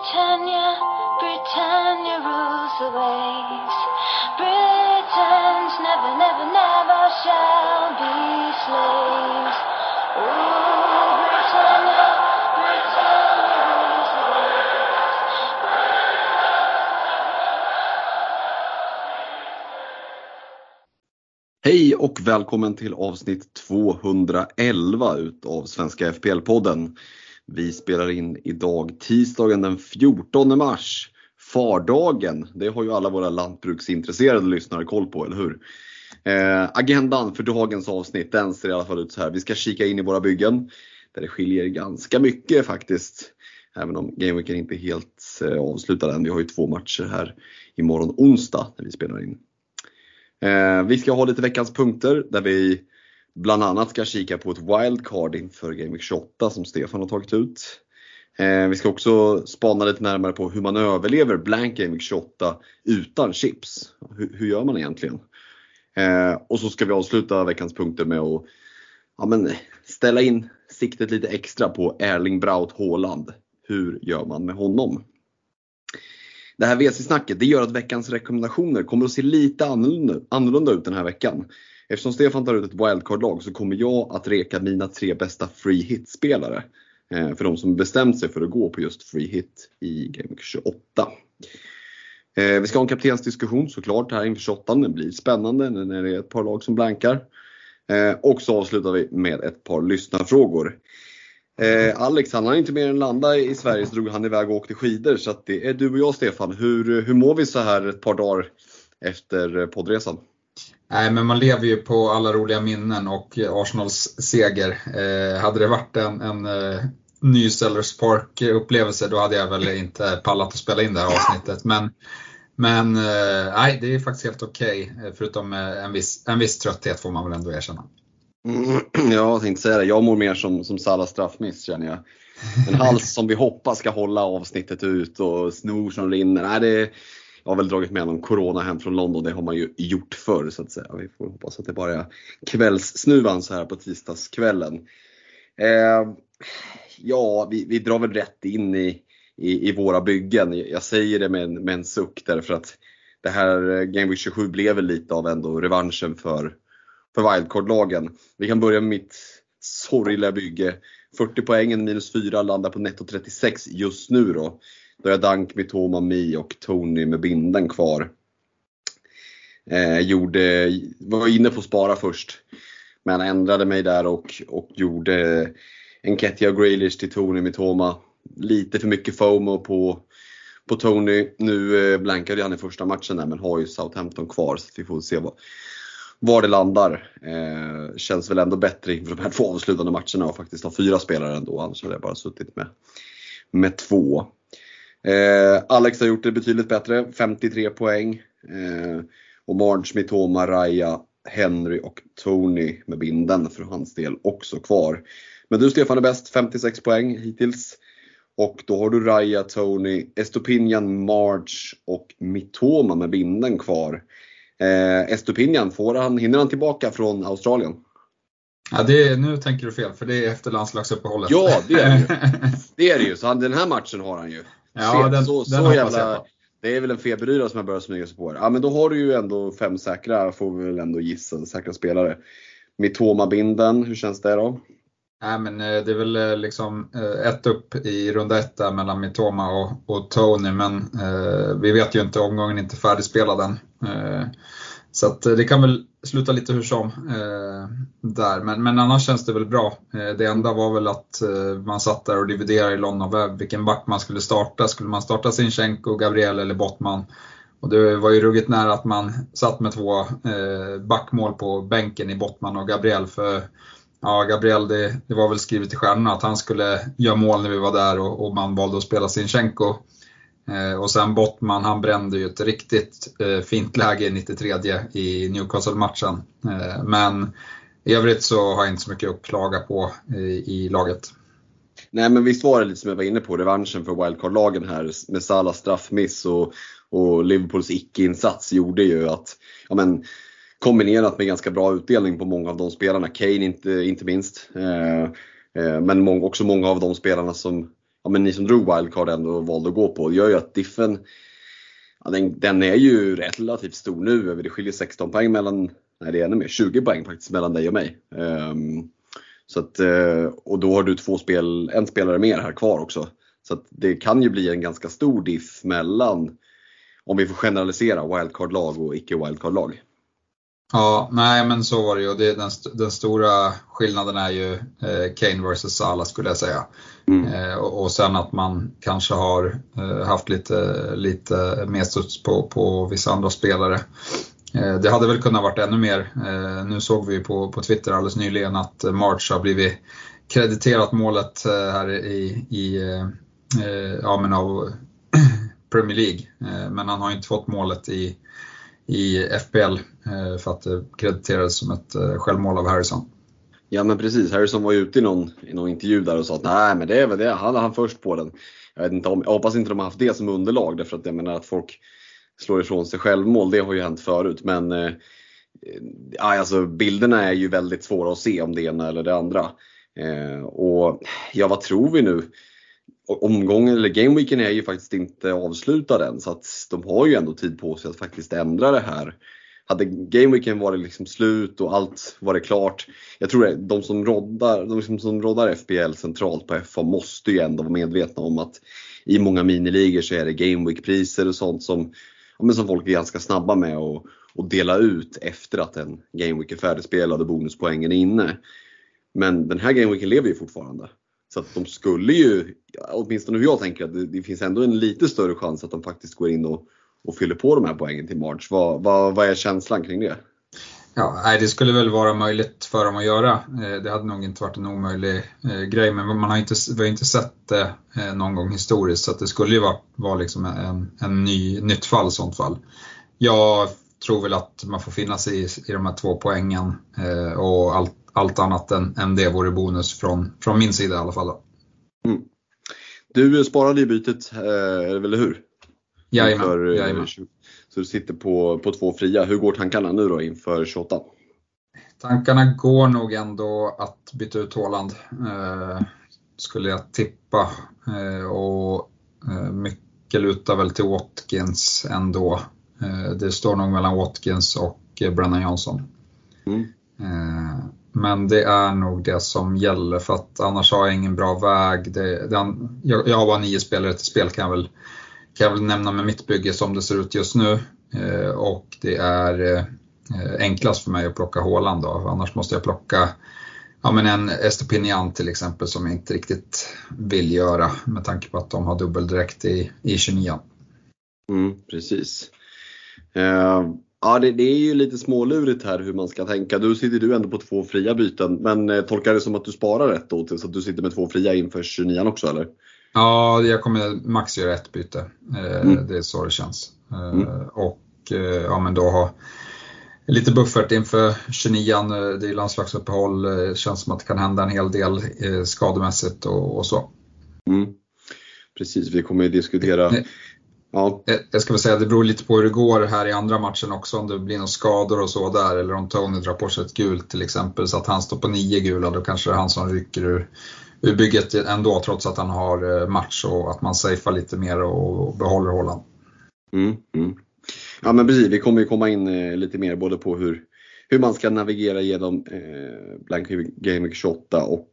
Britannia, Britannia rules the waves. Britons never, never, never shall be slaves. Oh, Britannia, Britannia rules the waves. Hej och välkommen till avsnitt 211 utav Svenska FPL-podden. Vi spelar in idag tisdagen den 14 mars. Fardagen, det har ju alla våra lantbruksintresserade lyssnare koll på, eller hur? Eh, agendan för dagens avsnitt, den ser i alla fall ut så här. Vi ska kika in i våra byggen, där det skiljer ganska mycket faktiskt. Även om gameweeken inte är helt eh, avslutad än. Vi har ju två matcher här imorgon onsdag när vi spelar in. Eh, vi ska ha lite veckans punkter där vi bland annat ska kika på ett wildcard inför Game Week 28 som Stefan har tagit ut. Eh, vi ska också spana lite närmare på hur man överlever blank Game Week 28 utan chips. Hur, hur gör man egentligen? Eh, och så ska vi avsluta veckans punkter med att ja, men, ställa in siktet lite extra på Erling Braut Haaland. Hur gör man med honom? Det här WC-snacket det gör att veckans rekommendationer kommer att se lite annorlunda, annorlunda ut den här veckan. Eftersom Stefan tar ut ett wildcard-lag så kommer jag att reka mina tre bästa free hit-spelare. Eh, för de som bestämt sig för att gå på just free hit i Game 28. Eh, vi ska ha en kaptensdiskussion såklart här inför 28. Det blir spännande när det är ett par lag som blankar. Eh, och så avslutar vi med ett par lyssnarfrågor. Eh, Alex han har inte mer än landa i Sverige så drog han iväg och åkte skidor. Så att det är du och jag Stefan. Hur, hur mår vi så här ett par dagar efter eh, poddresan? Nej, men man lever ju på alla roliga minnen och Arsenals seger. Eh, hade det varit en, en eh, ny Sellers Park upplevelse då hade jag väl inte pallat att spela in det här avsnittet. Men, men eh, nej, det är faktiskt helt okej. Okay, förutom en viss, en viss trötthet får man väl ändå erkänna. Mm, jag tänkte säga det, jag mår mer som, som Salas straffmiss känner jag. En hals som vi hoppas ska hålla avsnittet ut och snor som rinner. Nej, det, jag har väl dragit med någon Corona hem från London, det har man ju gjort förr så att säga. Vi får hoppas att det bara är kvällssnuvan så här på tisdagskvällen. Eh, ja, vi, vi, drar väl rätt in i, i, i, våra byggen. Jag säger det med en, med en suck därför att det här eh, Game Week 27 blev väl lite av ändå revanschen för, för wildcard-lagen. Vi kan börja med mitt sorgliga bygge. 40 poängen minus 4 landar på netto 36 just nu då. Då är Dank, Mitoma, Mi och Tony med binden kvar. Eh, gjorde, var inne på att spara först. Men ändrade mig där och, och gjorde en och Grealish till Tony Mitoma. Lite för mycket FOMO på, på Tony. Nu eh, blankade han i första matchen där men har ju Southampton kvar så vi får se vad, var det landar. Eh, känns väl ändå bättre inför de här två avslutande matcherna och faktiskt ha fyra spelare ändå. Annars hade jag bara suttit med, med två. Eh, Alex har gjort det betydligt bättre, 53 poäng. Eh, och Marge, Mitoma, Raya, Henry och Tony med binden för hans del också kvar. Men du Stefan är bäst, 56 poäng hittills. Och då har du Raya, Tony, Estopinian, March och Mitoma med binden kvar. Eh, Estopinian, får han, hinner han tillbaka från Australien? Ja, det är, nu tänker du fel, för det är efter landslagsuppehållet. Ja, det är det ju. Det är det ju. Så han, den här matchen har han ju. Ja, den, så, den så jävla, det är väl en feberyra som har börjat smyga sig på. Ja, men då har du ju ändå fem säkra, får vi väl ändå gissa, säkra spelare. Mitoma-binden, hur känns det då? Nej, men eh, det är väl liksom eh, ett upp i runda ett där mellan Mitoma och, och Tony, men eh, vi vet ju inte, omgången är inte färdigspelad än. Eh, så att det kan väl slutade lite hur som eh, där, men, men annars känns det väl bra. Eh, det enda var väl att eh, man satt där och dividerade i London Web vilken back man skulle starta. Skulle man starta Sinchenko, Gabriel eller Bottman? Och det var ju ruggigt nära att man satt med två eh, backmål på bänken i Bottman och Gabriel. För ja, Gabriel, det, det var väl skrivet i stjärnorna att han skulle göra mål när vi var där och, och man valde att spela Sinchenko. Eh, och sen Bottman, han brände ju ett riktigt eh, fint läge i 93 i Newcastle-matchen. Eh, men i övrigt så har jag inte så mycket att klaga på i laget. Nej men visst var det lite som jag var inne på, revanschen för wildcard-lagen här med Salas straffmiss och, och Liverpools icke-insats gjorde ju att, ja men kombinerat med ganska bra utdelning på många av de spelarna, Kane inte, inte minst. Eh, eh, men många, också många av de spelarna som ja, men ni som drog wildcard ändå valde att gå på. Det gör ju att diffen, ja, den, den, är ju relativt stor nu. Det skiljer 16 poäng mellan, nej det är ännu mer, 20 poäng faktiskt mellan dig och mig. Um, så att, eh, och då har du två spel, en spelare mer här kvar också. Så att det kan ju bli en ganska stor diff mellan, om vi får generalisera, wildcard-lag och icke wildcard-lag. Ja, nej men så var det ju. Det, den, den stora skillnaden är ju eh, Kane vs Salah skulle jag säga. Mm. Eh, och, och, sen att man kanske har eh, haft lite, lite mer studs på, på vissa andra spelare. Eh, det hade väl kunnat varit ännu mer. Eh, nu såg vi på, på Twitter alldeles nyligen att March har blivit krediterat målet eh, här i, i ja, men av Premier League. Men han har inte fått målet i i FBL eh, för att det krediterades som ett eh, självmål av Harrison. Ja men precis, Harrison var ju ute i någon, i någon intervju där och sa att nej men det är väl det, han han först på den. Jag, vet inte om, jag hoppas inte de har haft det som underlag därför att jag menar att folk slår ifrån sig självmål, det har ju hänt förut. Men eh, eh alltså, bilderna är ju väldigt svåra att se om det ena eller det andra. Eh, och ja, vad tror vi nu? Omgången, eller gameweeken är ju faktiskt inte avslutad än så att de har ju ändå tid på sig att faktiskt ändra det här. Hade gameweeken varit liksom slut och allt varit klart. Jag tror att de som roddar, de som, som roddar FBL centralt på FA måste ju ändå vara medvetna om att i många miniligor så är det gameweek-priser och sånt som, ja, som folk är ganska snabba med att, att dela ut efter att en gameweek är färdigspelad och bonuspoängen är inne. Men den här gameweeken lever ju fortfarande. Så att de skulle ju, åtminstone hur jag tänker, att det, det, finns ändå en lite större chans att de faktiskt går in och, och fyller på de här poängen till March. Vad, vad, vad är känslan kring det? Ja, nej, det skulle väl vara möjligt för dem att göra. Eh, det hade nog inte varit en omöjlig eh, grej, men man har inte, vi har inte sett det eh, någon gång historiskt så det skulle ju vara, vara liksom en, en ny, nytt fall i sånt fall. Jag tror väl att man får finna sig i, i de här två poängen eh, och allt allt annat än, än det vore bonus från, från min sida i alla fall. Mm. Du sparade ju bytet, eh, eller hur? Jajamän, inför, eh, jajamän. Så du sitter på, på två fria. Hur går tankarna nu då inför 28? Tankarna går nog ändå att byta ut Håland, eh, skulle jag tippa. Eh, och eh, mycket lutar väl till Watkins ändå. Eh, det står nog mellan Watkins och Brennan Johnson. Mm. Men det är nog det som gäller för att annars har jag ingen bra väg. Det, den, jag, jag har bara nio spelare till spel kan jag väl, kan jag väl nämna med mitt bygge som det ser ut just nu. Eh, och det är eh, enklast för mig att plocka Håland då. Annars måste jag plocka ja, men en Estopinian till exempel som jag inte riktigt vill göra med tanke på att de har dubbeldräkt i, i 29. Mm, precis. Uh... Ja, det, det, är ju lite smålurigt här hur man ska tänka. Du sitter du ändå på två fria byten, men eh, tolkar det som att du sparar rätt då? Så att du sitter med två fria inför 29 också eller? Ja, jag kommer max göra ett byte. Eh, mm. Det är så det känns. Eh, mm. Och eh, ja, men då ha lite buffert inför 29 eh, Det är landslagsuppehåll. Det känns som att det kan hända en hel del skademässigt och, och så. Mm. Precis, vi kommer ju diskutera Ja. Jag ska väl säga att det beror lite på hur det går här i andra matchen också, om det blir några skador och så där, eller om Tony drar på sig ett gult till exempel, så att han står på nio gula, då kanske det är han som rycker ur, ur bygget ändå, trots att han har eh, match och att man safear lite mer och behåller Håland. Mm, mm. Ja men precis, vi kommer ju komma in eh, lite mer både på hur, hur man ska navigera genom eh, Blank Game Week 28 och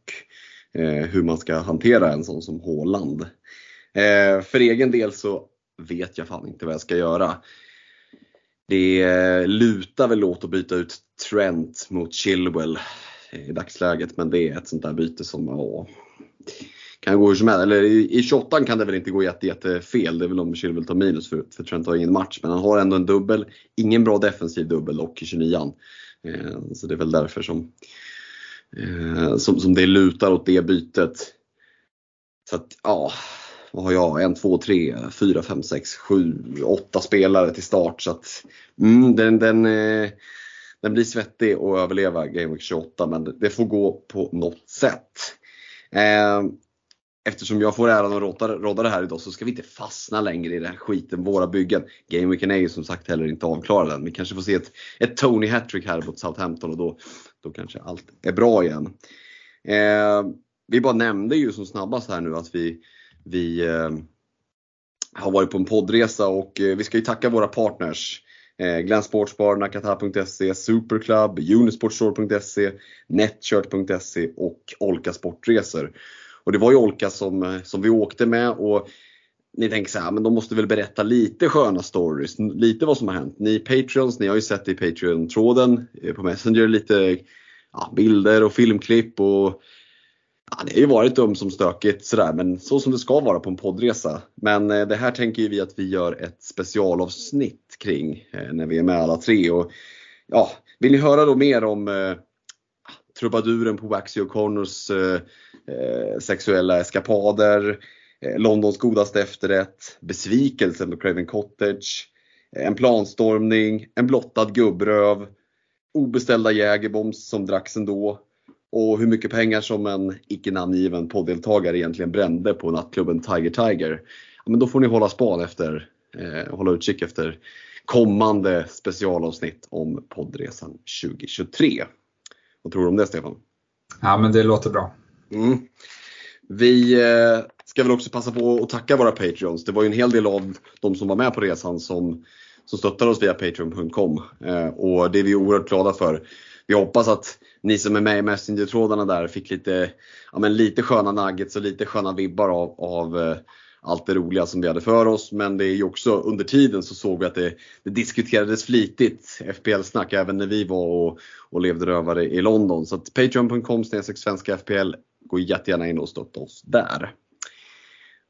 eh, hur man ska hantera en sån som Håland. Eh, för egen del så vet jag fan inte vad jag ska göra. Det eh, lutar väl åt att byta ut Trent mot Chilwell i dagsläget men det är ett sånt där byte som åh, kan gå hur som helst. Eller i 28 kan det väl inte gå jätte, jätte fel. Det är väl om Chilwell tar minus för, för Trent har ingen match. Men han har ändå en dubbel. Ingen bra defensiv dubbel och i 29 eh, Så det är väl därför som, eh, som, som det lutar åt det bytet. Så att ja, vad har jag? En, två, tre, fyra, fem, sex, sju, åtta spelare till start. Så att, mm, den, den, eh, den blir svettig att överleva Game Week 28 men det får gå på något sätt. Eh, eftersom jag får äran att rodda, rodda det här idag så ska vi inte fastna längre i den här skiten, våra byggen. Gameweeken är ju som sagt heller inte avklarad än. Vi kanske får se ett, ett Tony Hattrick här mot Southampton och då, då kanske allt är bra igen. Eh, vi bara nämnde ju som snabbast här nu att vi vi eh, har varit på en poddresa och eh, vi ska ju tacka våra partners. Eh, Glenn Sportsbar, Nakata.se, Superclub, Unisportstore.se, Netshirt.se och Olka Sportresor. Och det var ju Olka som, som vi åkte med och ni tänker så här, men de måste väl berätta lite sköna stories, lite vad som har hänt. Ni Patreons, ni har ju sett i Patreon-tråden på Messenger, lite ja, bilder och filmklipp och ja, det har ju varit dum som stökigt sådär, men så som det ska vara på en poddresa. Men eh, det här tänker vi att vi gör ett specialavsnitt kring eh, när vi är med alla tre. Och, ja, vill ni höra då mer om eh, trubaduren på Waxy O'Connors eh, eh sexuella eskapader, eh, Londons godaste efterrätt, besvikelsen på Craven Cottage, en planstormning, en blottad gubbröv, obeställda jägerbombs som dracks ändå och hur mycket pengar som en icke namngiven poddeltagare egentligen brände på nattklubben Tiger Tiger. Ja, men då får ni hålla span efter, eh, hålla utkik efter kommande specialavsnitt om poddresan 2023. Vad tror du om det Stefan? Ja men det låter bra. Mm. Vi eh, ska väl också passa på att tacka våra Patreons. Det var ju en hel del av de som var med på resan som, som stöttar oss via Patreon.com eh, och det är vi oerhört glada för. Vi hoppas att ni som är med i Messenger-trådarna där fick lite, ja, men lite sköna nuggets och lite sköna vibbar av, av eh, allt det roliga som vi hade för oss. Men det är ju också under tiden så såg vi att det, det diskuterades flitigt FPL-snack även när vi var och, och levde rövare i London. Så att Patreon.com svenska FPL, gå jättegärna in och stötta oss där.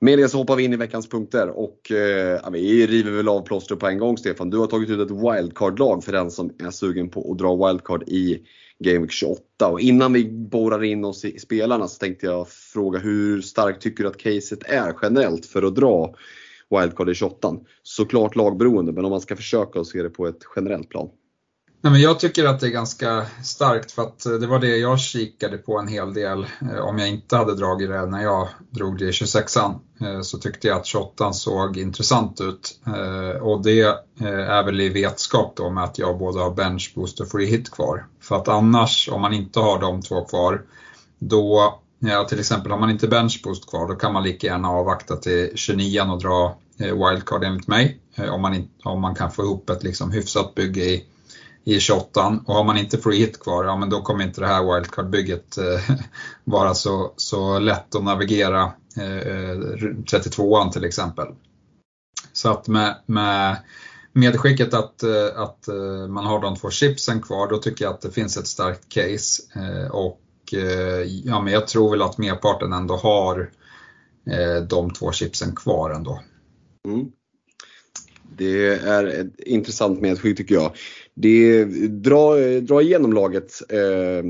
Med det så hoppar vi in i veckans punkter och eh, vi river väl av plåstret på en gång Stefan. Du har tagit ut ett wildcard-lag för den som är sugen på att dra wildcard i Game Week 28. Och innan vi borrar in oss i spelarna så tänkte jag fråga hur starkt tycker du att caset är generellt för att dra wildcard i 28? Såklart lagberoende men om man ska försöka och se det på ett generellt plan. Nej, men jag tycker att det är ganska starkt för att eh, det var det jag kikade på en hel del. Eh, om jag inte hade dragit det när jag drog det i 26an eh, så tyckte jag att 28 såg intressant ut. Och det är väl i vetskap då med att jag både har bench boost och free hit kvar. För att annars, om man inte har de två kvar, då Ja, till exempel har man inte bench boost kvar, då kan man lika gärna avvakta till 29 och dra wildcard enligt mig. Om man, inte, om man kan få ihop ett liksom hyfsat bygge i i 28 och har man inte free hit kvar, ja men då kommer inte det här wildcard-bygget eh, vara så, så lätt att navigera eh, eh 32an till exempel. Så att med, med medskicket att, eh, att eh, man har de två chipsen kvar, då tycker jag att det finns ett starkt case. Eh, och ja, men jag tror väl att merparten ändå har de två chipsen kvar ändå. Mm. Det är ett intressant medskick tycker jag. Det, dra, dra igenom laget eh,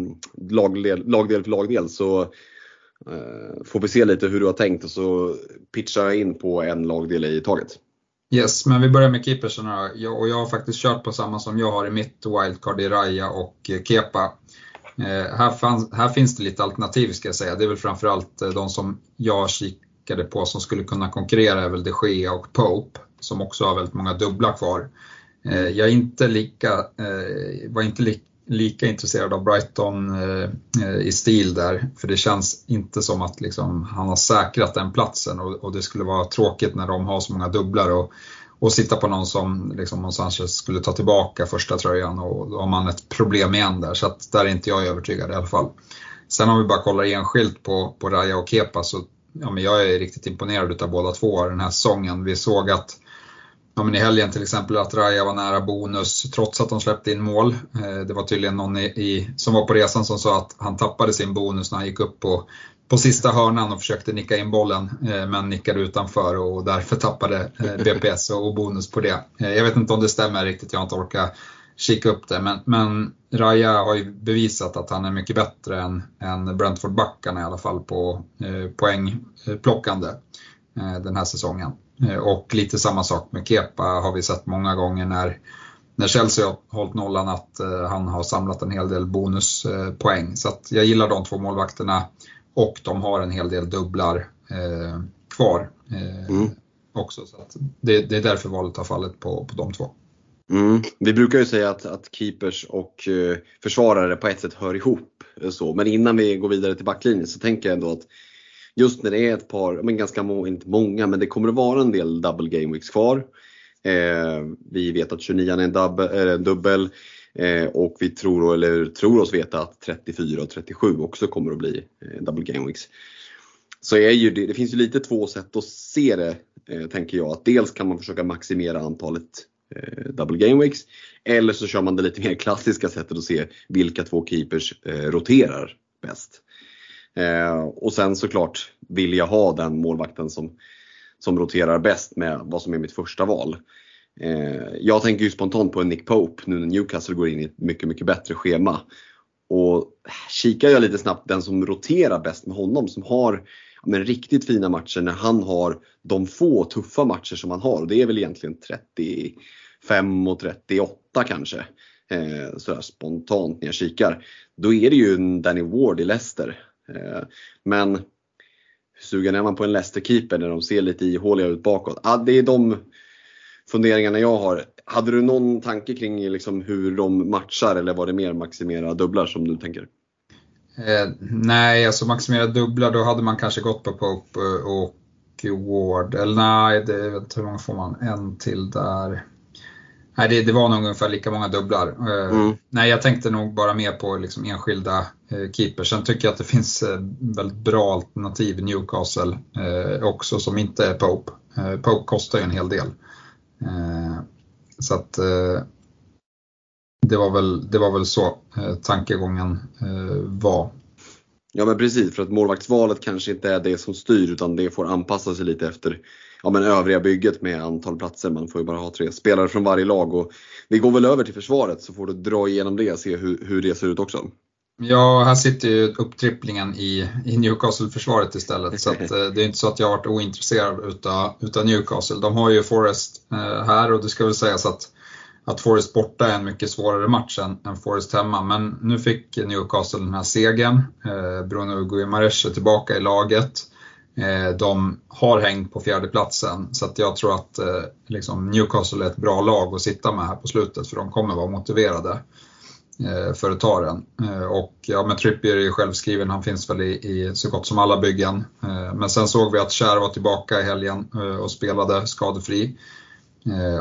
lagdel, lagdel för lagdel så eh, får vi se lite hur du har tänkt och så pitchar jag in på en lagdel i taget. Yes, men vi börjar med keepersarna jag, och jag har faktiskt kört på samma som jag har i mitt wildcard i Raja och eh, Kepa. Eh, här, fanns, här, finns det lite alternativ ska jag säga. Det är väl framförallt eh, de som jag kikade på som skulle kunna konkurrera är väl de Gea och Pope som också har väldigt många dubbla kvar. Eh, jag är inte lika, eh, var inte li, lika intresserad av Brighton eh, i stil där, för det känns inte som att liksom, han har säkrat den platsen och, och, det skulle vara tråkigt när de har så många dubblar och, och sitta på någon som liksom, Sanchez skulle ta tillbaka första tröjan och då har man ett problem igen där, så att där är inte jag övertygad i alla fall. Sen om vi bara kollar enskilt på, på Raja och Kepa så ja, men jag är riktigt imponerad av båda två den här säsongen. Vi såg att ja, men i helgen till exempel att Raja var nära bonus trots att de släppte in mål. Eh, det var tydligen någon i, i, som var på resan som sa att han tappade sin bonus när han gick upp på, på sista hörnan och försökte nicka in bollen eh, men nickade utanför och därför tappade eh, BPS och, bonus på det. Jag vet inte om det stämmer riktigt, jag har inte orkat kika upp det. Men, men Raja har ju bevisat att han är mycket bättre än, än Brentford-backarna i alla fall på eh, poängplockande eh, den här säsongen. Eh, och lite samma sak med Kepa har vi sett många gånger när, när Chelsea har hållit nollan att eh, han har samlat en hel del bonuspoäng. Så jag gillar de två målvakterna och de har en hel del dubblar eh, kvar mm. också. Så det, det, är därför valet har fallit på, på de två. Mm. Vi brukar ju säga att, att keepers och försvarare på ett sätt hör ihop. Så. Men innan vi går vidare till backlinjen så tänker jag ändå att just när det är ett par, men ganska må, inte många, men det kommer att vara en del double game weeks kvar. Eh, vi vet att 29 är en, dub, är en dubbel eh, och vi tror, eller tror oss veta att 34 och 37 också kommer att bli eh, double game weeks. Så är ju det, det finns ju lite två sätt att se det, eh, tänker jag. Att dels kan man försöka maximera antalet eh, double game weeks eller så kör man det lite mer klassiska sättet att se vilka två keepers eh, roterar bäst. Eh, och sen såklart vill jag ha den målvakten som, som roterar bäst med vad som är mitt första val. Eh, jag tänker ju spontant på en Nick Pope nu när Newcastle går in i ett mycket, mycket bättre schema. Och kikar jag lite snabbt den som roterar bäst med honom, som har men, riktigt fina matcher när han har de få tuffa matcher som han har. Det är väl egentligen 35 och 38 kanske. Eh, sådär spontant när jag kikar. Då är det ju en Danny Ward i Leicester Eh, men hur sugen är man på en Leicester-keeper när de ser lite ihåliga ut bakåt? Ja, det är de funderingarna jag har. Hade du någon tanke kring liksom hur de matchar eller var det mer maximera dubblar som du tänker? Eh, nej, alltså maximera dubblar då hade man kanske gått på Pope eh, och Ward. Eller nej, det, hur många får man? En till där. Nej, det, det, var nog ungefär lika många dubblar. Eh, mm. Nej, jag tänkte nog bara mer på liksom enskilda eh, keepers. Sen tycker jag att det finns eh, väldigt bra alternativ i Newcastle eh, också som inte är Pope. Pope kostar ju en hel del. Så att det, var väl, det var väl så tankegången var. Ja men precis, för att målvaktsvalet kanske inte är det som styr utan det får anpassa sig lite efter ja, men övriga bygget med antal platser. Man får ju bara ha tre spelare från varje lag. Och vi går väl över till försvaret så får du dra igenom det och se hur, hur det ser ut också. Ja, här sitter ju upptrippningen i, i Newcastle-försvaret istället. Så att, eh, det är inte så att jag har varit ointresserad utav, utav Newcastle. De har ju Forest eh, här och det ska väl sägas att, att Forest borta är en mycket svårare match än, än Forest hemma. Men nu fick Newcastle den här segern. Eh, Bruno Guimaraes är tillbaka i laget. Eh, de har hängt på fjärdeplatsen så att jag tror att eh, liksom Newcastle är ett bra lag att sitta med här på slutet för de kommer vara motiverade eh, för att ta den. Eh, och ja, men Trippier är ju självskriven, han finns väl i, i så gott som alla byggen. Eh, men sen såg vi att Kär var tillbaka i helgen och spelade skadefri.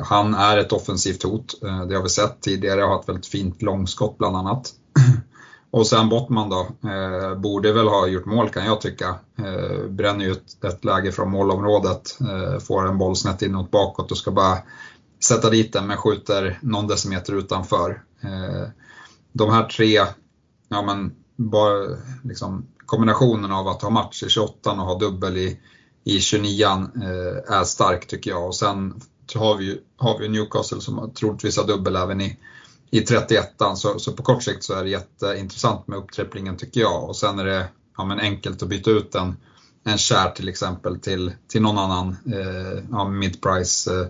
Han är ett offensivt hot, det har vi sett tidigare, har ett väldigt fint långskott bland annat. Och sen Bottman då, eh, borde väl ha gjort mål kan jag tycka. Eh, bränner ju ett, ett läge från målområdet, eh, får en boll snett inåt bakåt och ska bara sätta dit den men skjuter någon decimeter utanför. Eh, de här tre, ja men bara liksom kombinationen av att ha match i 28 och ha dubbel i, i 29 eh, är stark tycker jag. Och sen har vi, har vi Newcastle som troligtvis har dubbel även i i 31 så, så på kort sikt så är det jätteintressant med upptripplingen tycker jag och sen är det ja, men enkelt att byta ut en, en kär till exempel till, till någon annan eh, ja, mid-price eh,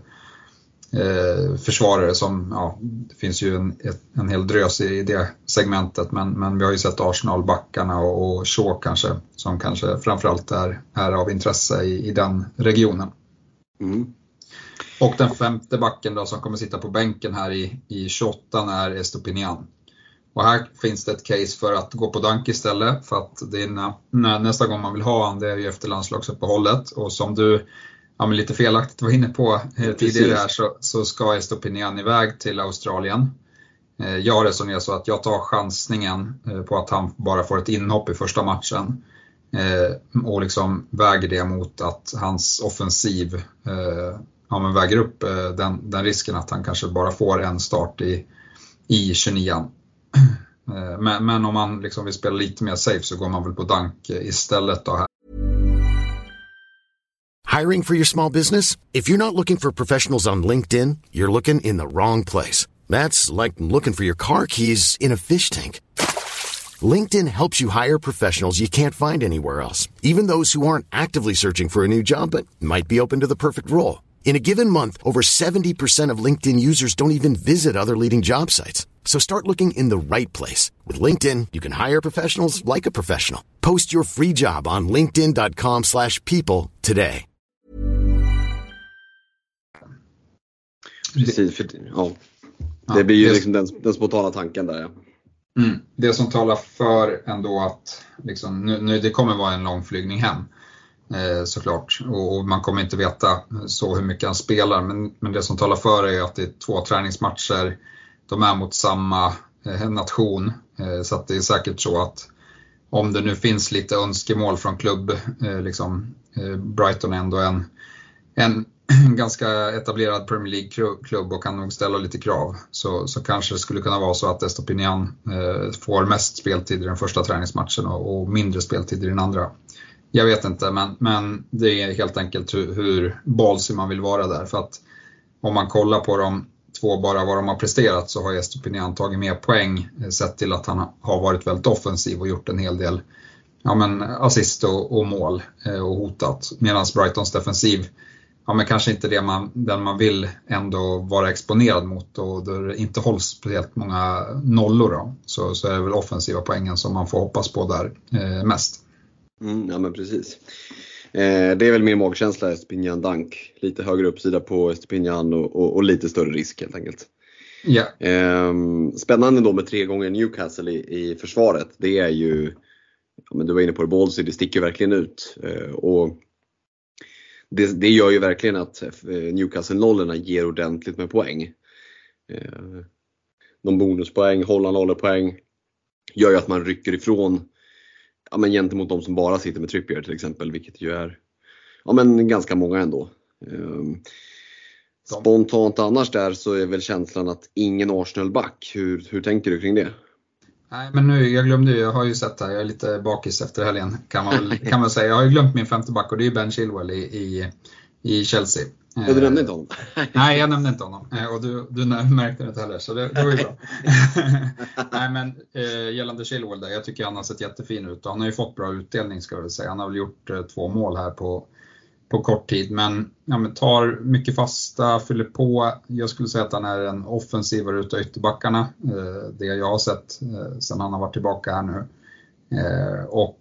eh, försvarare som, ja, det finns ju en, en hel drös i det segmentet men, men vi har ju sett Arsenal-backarna och, och Shaw kanske som kanske framförallt är, är av intresse i, i den regionen. Mm. Och den femte backen då som kommer sitta på bänken här i, i 28 är Estopinian. Och här finns det ett case för att gå på Dunk istället för att det är nä, nä, nästa gång man vill ha han det är ju efter landslagsuppehållet och som du ja, men lite felaktigt var inne på eh, tidigare här så, så ska Estopinian iväg till Australien. Eh, jag resonerar så att jag tar chansningen eh, på att han bara får ett inhopp i första matchen eh, och liksom väger det mot att hans offensiv eh, ja, men väger upp eh, den, den, risken att han kanske bara får en start i, i 29 eh, men, men, om man liksom vill spela lite mer safe så går man väl på Dank eh, istället. Då. Hiring for your small business? If you're not looking for professionals on LinkedIn, you're looking in the wrong place. That's like looking for your car keys in a fish tank. LinkedIn helps you hire professionals you can't find anywhere else, even those who aren't actively searching for a new job but might be open to the perfect role. In a given month, over 70% of LinkedIn users don't even visit other leading job sites. So start looking in the right place. With LinkedIn, you can hire professionals like a professional. Post your free job on linkedin.com slash people today. Precis, för, ja. Det blir ju liksom den, den spontana tanken där. Ja. Mm. Det som talar för ändå att liksom, nu, nu, det kommer vara en lång flygning hem. Eh, såklart. Och, man kommer inte veta så hur mycket han spelar. Men, men det som talar för är att det är två träningsmatcher. De är mot samma eh, nation. Eh, så att det är säkert så att om det nu finns lite önskemål från klubb, eh, liksom, Brighton är ändå en, en ganska etablerad Premier League-klubb och kan nog ställa lite krav. Så, så kanske det skulle kunna vara så att Estopinian eh, får mest speltid i den första träningsmatchen och, och, mindre speltid i den andra. Jag vet inte, men, men det är helt enkelt hur, hur ballsy man vill vara där. För att om man kollar på de två, bara vad de har presterat, så har Estopinian tagit mer poäng eh, sett till att han har varit väldigt offensiv och gjort en hel del ja, men assist och, och mål eh, och hotat. Medan Brightons defensiv ja, men kanske inte det man, den man vill ändå vara exponerad mot och då det inte hålls speciellt många nollor då, så, så är det väl offensiva poängen som man får hoppas på där eh, mest. Mm, ja men precis. Eh, det är väl mer magkänsla Estepinian Dank. Lite högre uppsida på Estepinian och, och, och, lite större risk helt enkelt. Yeah. Eh, spännande då med tre gånger Newcastle i, i försvaret. Det är ju, ja, men du var inne på det, Ballsy, det sticker verkligen ut. Eh, och det, det gör ju verkligen att eh, Newcastle-nollorna ger ordentligt med poäng. Eh, de bonuspoäng, hålla nollpoäng gör ju att man rycker ifrån ja, men gentemot de som bara sitter med Trippier till exempel, vilket ju är ja, men ganska många ändå. Ehm, spontant annars där så är väl känslan att ingen Arsenal-back. Hur, hur tänker du kring det? Nej, men nu, jag glömde ju, jag har ju sett här, jag är lite bakis efter helgen kan man, kan man säga. Jag har ju glömt min femte back och det är Ben Chilwell i, i, i Chelsea. Ja, du nämnde inte honom? Nej, jag nämnde inte honom. Eh, och du, du märkte det inte heller, så det, det var ju bra. Nej, men eh, gällande Chilwell där, jag tycker han har sett jättefin ut och han har ju fått bra utdelning ska jag väl säga. Han har väl gjort eh, två mål här på, på kort tid. Men, ja, men tar mycket fasta, fyller på. Jag skulle säga att han är en offensivare utav ytterbackarna. Eh, det jag har sett eh, sen han har varit tillbaka här nu. Eh, och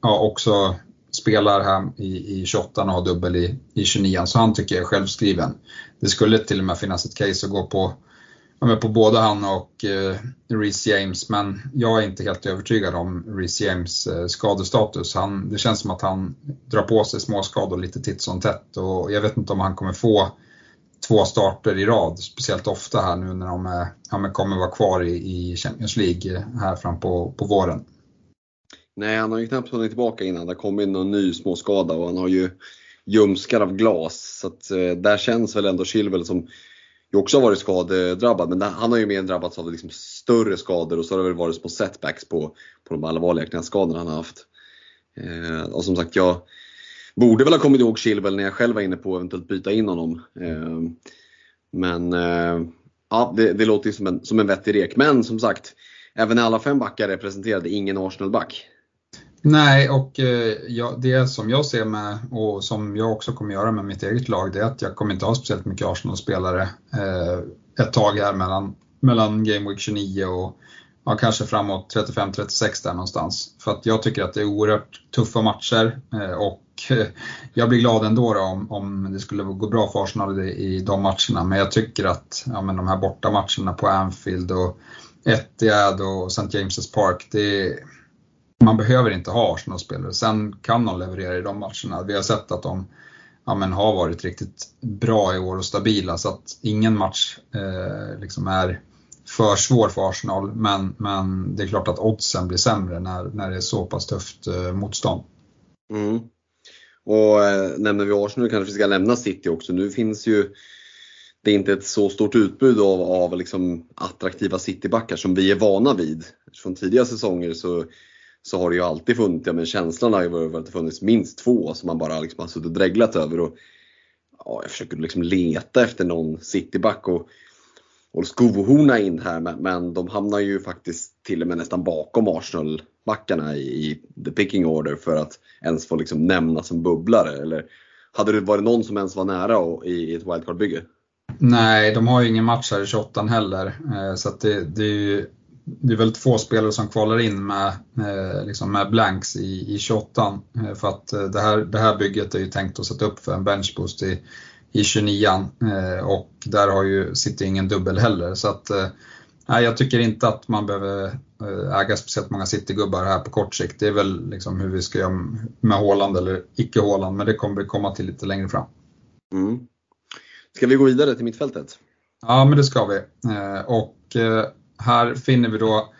ja, också spelar här i, i 28 och har dubbel i, i 29 så han tycker jag är självskriven. Det skulle till och med finnas ett case att gå på på både han och eh, Reece James, men jag är inte helt övertygad om Reece James eh, skadestatus. Han, det känns som att han drar på sig småskador lite titt som tätt och jag vet inte om han kommer få två starter i rad, speciellt ofta här nu när de är, ja, kommer vara kvar i, i Champions League här fram på, på våren. Nej, han har ju knappt hunnit tillbaka innan det kom in någon ny småskada och han har ju ljumskar av glas. Så att, eh, där känns väl ändå Chilwell som ju också har varit skadedrabbad. Men han har ju mer drabbats av liksom större skador och så har det väl varit små setbacks på, på de allvarliga knäskadorna han har haft. Eh, och som sagt, jag borde väl ha kommit ihåg Chilwell när jag själv var inne på att eventuellt byta in honom. Eh, men eh, ja, det, det, låter ju som en, som en vettig rek. Men som sagt, även alla fem backar representerade ingen Arsenal-back. Nej, och eh, ja, det som jag ser med och som jag också kommer göra med mitt eget lag, det är att jag kommer inte ha speciellt mycket Arsenal-spelare eh, ett tag här mellan, mellan Game Week 29 och ja, kanske framåt 35-36 där någonstans. För att jag tycker att det är oerhört tuffa matcher eh, och eh, jag blir glad ändå då om, om det skulle gå bra för Arsenal i, i de matcherna. Men jag tycker att ja, men de här bortamatcherna på Anfield och Etihad och St. James' Park, det man behöver inte ha Arsenal-spelare. Sen kan de leverera i de matcherna. Vi har sett att de ja, men har varit riktigt bra i år och stabila så att ingen match eh, liksom är för svår för Arsenal. Men, men det är klart att oddsen blir sämre när, när det är så pass tufft eh, motstånd. Mm. Och eh, nämner vi Arsenal kanske vi ska lämna City också. Nu finns ju det är inte ett så stort utbud av, av liksom attraktiva citybackar som vi är vana vid. Från tidigare säsonger så så har det ju alltid funnits, ja men känslan har ju varit att det funnits minst två som man bara liksom har suttit och dreglat över. Och, ja, jag försöker liksom leta efter någon cityback och, och skohorna in här men, de hamnar ju faktiskt till och med nästan bakom Arsenal-backarna i, i the picking order för att ens få liksom nämnas som bubblare. Eller hade det varit någon som ens var nära och, i, i ett wildcard-bygge? Nej, de har ju ingen match här i 28 heller. Eh, så det, det, är ju det är väldigt få spelare som kvalar in med, eh, liksom med blanks i, i 28 eh, för att eh, det här, det här bygget är ju tänkt att sätta upp för en benchboost i, i 29 och där har ju City ingen dubbel heller. Så att nej, jag tycker inte att man behöver eh, äga speciellt många City-gubbar här på kort sikt. Det är väl liksom hur vi ska göra med Håland eller icke Håland, men det kommer vi komma till lite längre fram. Mm. Ska vi gå vidare till mittfältet? Ja, men det ska vi. Och här finner vi då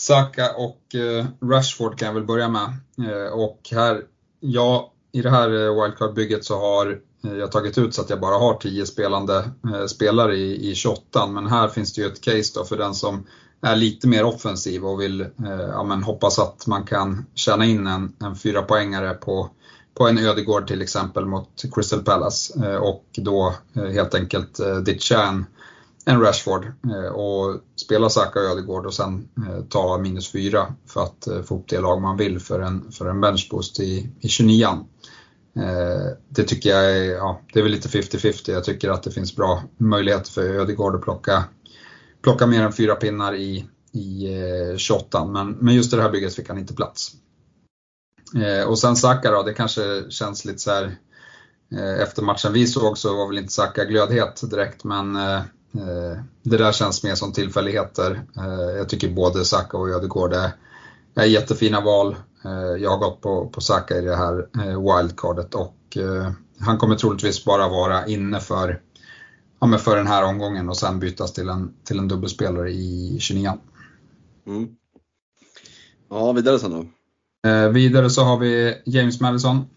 Saka och eh, Rashford kan jag väl börja med. Eh, och här, ja, i det här eh, wildcard-bygget så har jag tagit ut så att jag bara har 10 spelande spelare i, i 28 men här finns det ju ett case då för den som är lite mer offensiv och vill ja, men hoppas att man kan tjäna in en, en fyra poängare på, på en Ödegård till exempel mot Crystal Palace och då helt enkelt ditcha en, en Rashford eh, och spela Saka och Ödegård och sen eh, ta minus 4 för att eh, få upp det lag man vill för en, för en benchboost i, i 29 det tycker jag är, ja, det är väl lite 50-50. Jag tycker att det finns bra möjligheter för Ödegård att plocka, plocka mer än fyra pinnar i, i 28 men, men just i det här bygget fick han inte plats. Och sen Saka då, det kanske känns lite så här efter matchen vi såg så var väl inte Saka glödhet direkt men det där känns mer som tillfälligheter. Jag tycker både Saka och Ödegård är, är jättefina val. Eh, jag har gått på, på Saka i det här eh, wildcardet och eh, han kommer troligtvis bara vara inne för, ja, för den här omgången och sen bytas till en, till en dubbelspelare i 29 mm. Ja, vidare sen då? vidare så har vi James Madison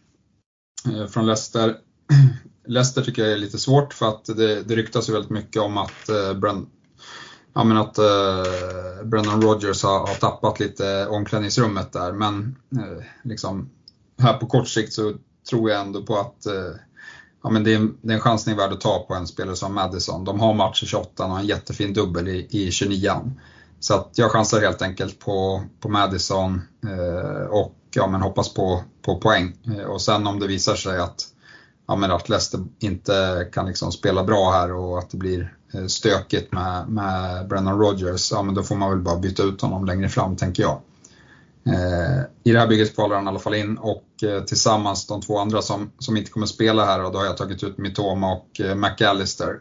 från Leicester. Leicester tycker jag är lite svårt för att det, det ryktas ju väldigt mycket om att eh, Brent, ja, men att eh, Brendan Rogers har, har, tappat lite omklädningsrummet där. Men eh, liksom, här på kort sikt så tror jag ändå på att eh, ja, men det, är, det är en chansning värd att ta på en spelare som Madison. De har match i 28 och en jättefin dubbel i, i 29 Så att jag chansar helt enkelt på, på Madison eh, och ja, men hoppas på, på poäng. Eh, och sen om det visar sig att ja, men att Leicester inte kan liksom spela bra här och att det blir eh, stökigt med, med Brennan Rogers, ja men då får man väl bara byta ut honom längre fram tänker jag. Eh, I det här bygget kvalar han i alla fall in och eh, tillsammans de två andra som, som inte kommer spela här och då har jag tagit ut Mitoma och eh, McAllister.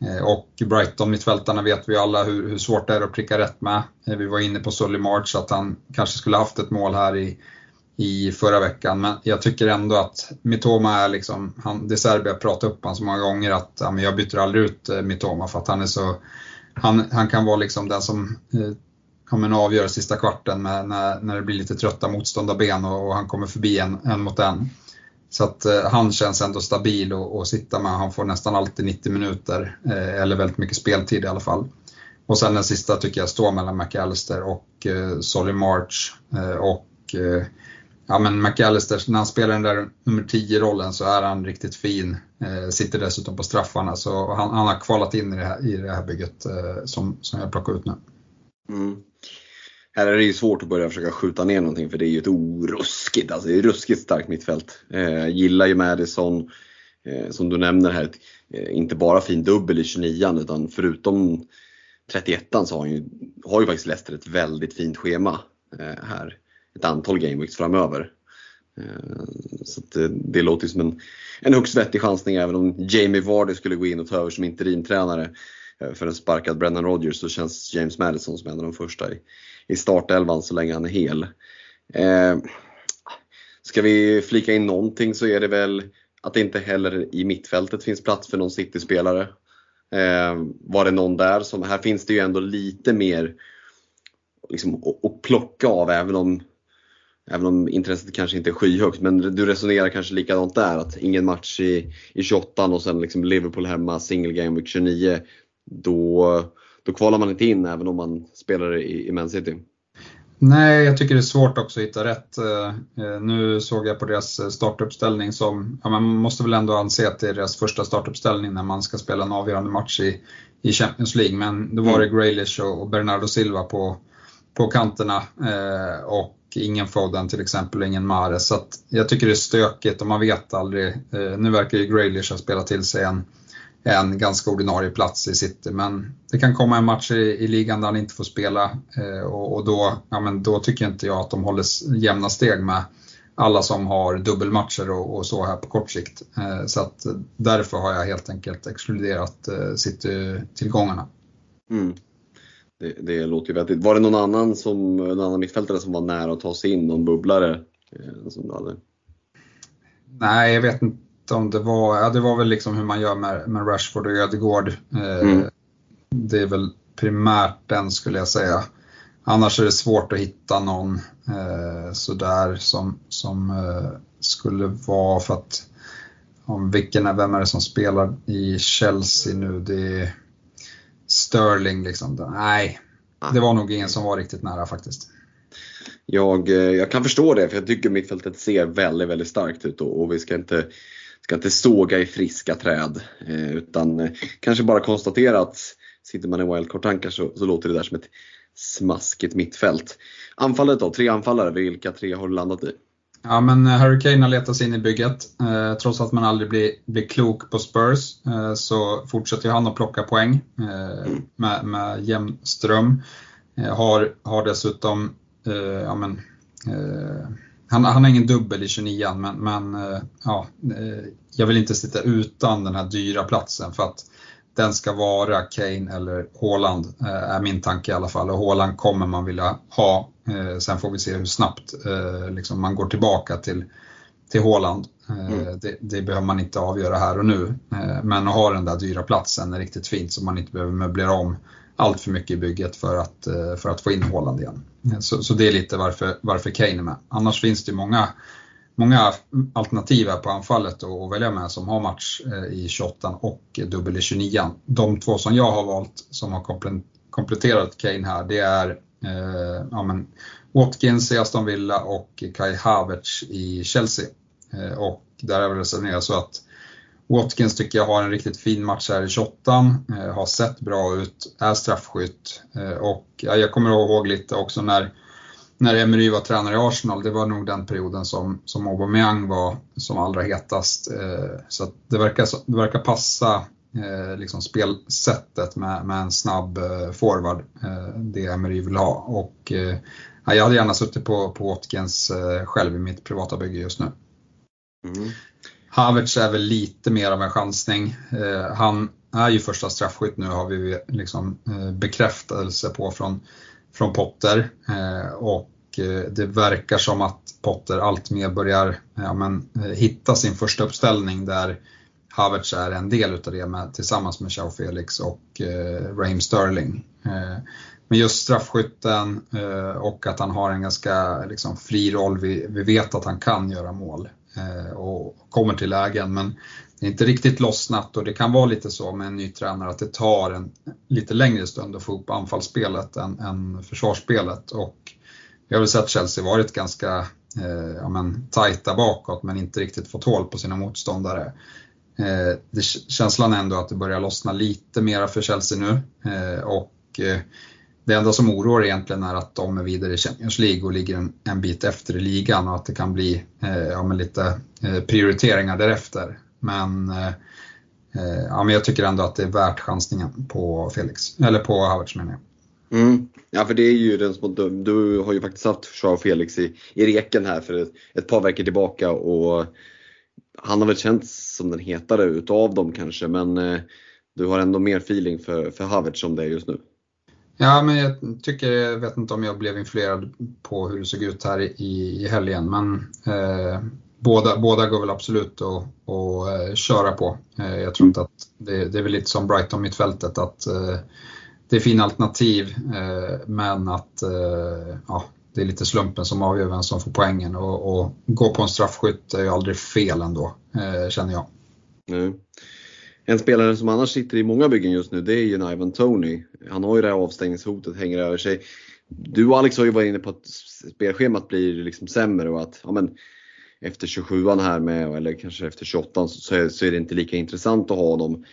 Eh, och Brighton, mittfältarna vet vi alla hur, hur svårt det är att pricka rätt med. Eh, vi var inne på Sully March att han kanske skulle haft ett mål här i, i förra veckan. Men jag tycker ändå att Mitoma är liksom, han, Serbien Serbia pratat upp honom så många gånger att ja, men jag byter aldrig ut eh, Mitoma för att han är så, han, han kan vara liksom den som eh, ja, men avgör sista kvarten med, när, när det blir lite trötta motståndarben och, och han kommer förbi en, en mot en. Så att eh, han känns ändå stabil att sitta med. Han får nästan alltid 90 minuter, eh, eller väldigt mycket speltid i alla fall. Och sen den sista tycker jag står mellan McAllister och eh, Solly March. Eh, och eh, Ja men McAllister, när han spelar den där nummer 10-rollen så är han riktigt fin. Eh, sitter dessutom på straffarna så han, han har kvalat in i det här, i det här bygget eh, som, som jag plockar ut nu. Mm. Här är det ju svårt att börja försöka skjuta ner någonting för det är ju ett oruskigt, alltså det är ruskigt starkt mittfält. Eh, gillar ju Madison, eh, som du nämner här, eh, inte bara fin dubbel i 29 utan förutom 31 så har, ju, har ju faktiskt Leicester ett väldigt fint schema eh, här ett antal gameweeks framöver. Eh, så det, det låter som en, en högst vettig chansning även om Jamie Vardy skulle gå in och ta över som interimtränare eh, för en sparkad Brennan Rodgers så känns James Madison som en av de första i, i startelvan så länge han är hel. Eh, ska vi flika in någonting så är det väl att det inte heller i mittfältet finns plats för någon City-spelare. Eh, var det någon där som, här finns det ju ändå lite mer liksom, att plocka av även om Även om intresset kanske inte är skyhögt, men du resonerar kanske likadant där, att ingen match i, i 28 och sen liksom Liverpool hemma, single game week 29. Då, då kvalar man inte in även om man spelar i, i Man City. Nej, jag tycker det är svårt också att hitta rätt. Eh, nu såg jag på deras startuppställning som, ja, man måste väl ändå anse att det är deras första startuppställning när man ska spela en avgörande match i, i Champions League. Men då var det mm. Graylish och Bernardo Silva på, på kanterna. Eh, och ingen Foden till exempel och ingen Mares. Så jag tycker det är stökigt och man vet aldrig. Eh, nu verkar ju Graylish ha spelat till sig en, en ganska ordinarie plats i City men det kan komma en match i, i ligan där han inte får spela eh, och, och, då, ja, men då tycker inte jag att de håller jämna steg med alla som har dubbelmatcher och, och så här på kort sikt. Eh, så att därför har jag helt enkelt exkluderat eh, City-tillgångarna. Mm. Det, det låter ju vettigt. Var det någon annan, som, någon annan mittfältare som var nära att ta sig in? Någon bubblare? Eh, som du hade? Nej, jag vet inte om det var, ja, det var väl liksom hur man gör med, med Rashford och Ödegård. Eh, mm. Det är väl primärt den skulle jag säga. Annars är det svårt att hitta någon eh, sådär som, som eh, skulle vara för att om vilken vem är det som spelar i Chelsea nu? Det är Sterling liksom. Nej, det var nog ingen som var riktigt nära faktiskt. Jag, eh, jag kan förstå det, för jag tycker mittfältet ser väldigt, väldigt starkt ut och, och vi ska inte, ska inte såga i friska träd. Eh, utan eh, kanske bara konstatera att sitter man i wildcard-tankar så, så låter det där som ett smaskigt mittfält. Anfallet då, tre anfallare, vilka tre har du landat i? Ja, men Harry Kane har letat sig in i bygget. Eh, trots att man aldrig blir, blir klok på Spurs eh, så fortsätter han att plocka poäng eh, med, med jämn ström. Eh, har, har dessutom, eh, ja men, eh, han, han har ingen dubbel i 29 men, men ja, jag vill inte sitta utan den här dyra platsen för att den ska vara Kane eller Haaland, är min tanke i alla fall. Och Haaland kommer man vilja ha. Sen får vi se hur snabbt liksom man går tillbaka till, till Haaland. Mm. Det, det, behöver man inte avgöra här och nu. Men att ha den där dyra platsen är riktigt fint så man inte behöver möblera om allt för mycket i bygget för att, eh, för att få in Haaland igen. Så, så det är lite varför, varför Kane är med. Annars finns det många, många alternativ på anfallet att välja med som har match eh, i 28 och dubbel i 29. De två som jag har valt som har kompletterat Kane här det är eh, ja, men Watkins i Aston Villa och Kai Havertz i Chelsea. Eh, och där är vi resonerat så att Watkins tycker jag har en riktigt fin match här i 28 eh, har sett bra ut, är straffskytt eh, och ja, jag kommer ihåg lite också när, när Emery var tränare i Arsenal, det var nog den perioden som, som Aubameyang var som allra hetast. Eh, så det, verkar, det verkar passa eh, liksom spelsättet med, med en snabb eh, forward, det Emery vill ha. Och, ja, jag hade gärna suttit på, på Watkins själv i mitt privata bygge just nu. Mm. Havertz är väl lite mer av en chansning. Han är ju första straffskytt nu har vi liksom bekräftelse på från, från Potter. Eh, och eh, det verkar som att Potter alltmer börjar ja, men, eh, hitta sin första uppställning där Havertz är en del utav det med, tillsammans med Chao Felix och eh, Raheem Sterling. Eh, men just straffskytten eh, och att han har en ganska liksom, fri roll, vi, vi vet att han kan göra mål. Eh, och kommer till lägen. Men det är inte riktigt lossnat och det kan vara lite så med en ny tränare att det tar en lite längre stund att få upp anfallsspelet än, än försvarsspelet. Och vi har väl sett Chelsea varit ganska eh, ja, men, tajta bakåt men inte riktigt fått hål på sina motståndare. Eh, det, känslan är ändå att det börjar lossna lite mera för Chelsea nu. Eh, och eh, det enda som oroar egentligen är att de är vidare i Champions League och ligger en, en bit efter i ligan och att det kan bli eh, ja, lite eh, prioriteringar därefter. Men, eh, eh, ja, men jag tycker ändå att det är värt chansningen på Felix, eller på Havertz menar jag. Mm. Ja, för det är ju den som, du, du har ju faktiskt haft Jean Felix i, i reken här för ett, ett par veckor tillbaka och han har väl känts som den hetare utav dem kanske men eh, du har ändå mer feeling för, för Havertz som det är just nu. Ja, men jag tycker, jag vet inte om jag blev influerad på hur det såg ut här i, i helgen, men eh, båda, båda går väl absolut att, att eh, köra på. Eh, jag tror inte att det, det, är väl lite som Brighton mittfältet att eh, det är fina alternativ, men att ja, det är lite slumpen som avgör vem som får poängen och, och gå på en straffskytt är ju aldrig fel ändå, känner jag. Mm. En spelare som annars sitter i många byggen just nu det är ju Ivan Tony. Han har ju det här avstängningshotet hänger över sig. Du och Alex har ju varit inne på att spelschemat blir liksom sämre och att ja, men, efter 27an här med, eller kanske efter 28 så så är det inte lika intressant att ha dem.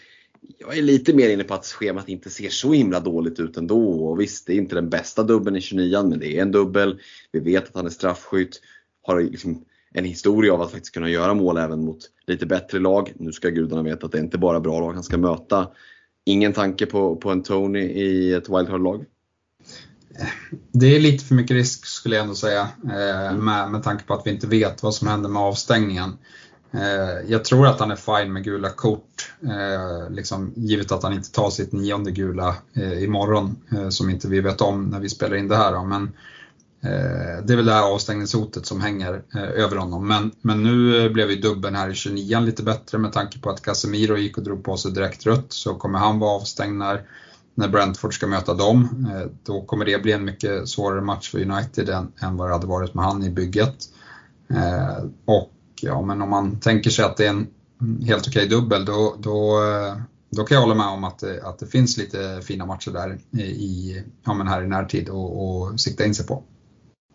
Jag är lite mer inne på att schemat inte ser så himla dåligt ut ändå. Och visst, det är inte den bästa dubbeln i 29an men det är en dubbel. Vi vet att han är straffskytt. Har liksom en historia av att faktiskt kunna göra mål även mot lite bättre lag. Nu ska gudarna veta att det inte bara är bra lag han ska möta. Ingen tanke på, på en Tony i ett wildcard-lag? Det är lite för mycket risk skulle jag ändå säga eh, med, med tanke på att vi inte vet vad som händer med avstängningen. Eh, jag tror att han är fine med gula kort eh, liksom, givet att han inte tar sitt nionde gula imorgon, som inte vi vet om när vi spelar in det här. Men det är väl det här avstängningshotet som hänger över honom. Men, men nu blev ju dubben här i 29 lite bättre med tanke på att Casemiro gick och drog på sig direkt rött, så kommer han vara avstängd när när Brentford ska möta dem. Eh, då kommer det bli en mycket svårare match för United än, än vad det hade varit med han i bygget. Eh, och ja, men om man tänker sig att det är en helt okej okay dubbel, då, då, eh, då kan jag hålla med om att det, att det finns lite fina matcher där i, ja, men här i närtid och, och sikta in sig på.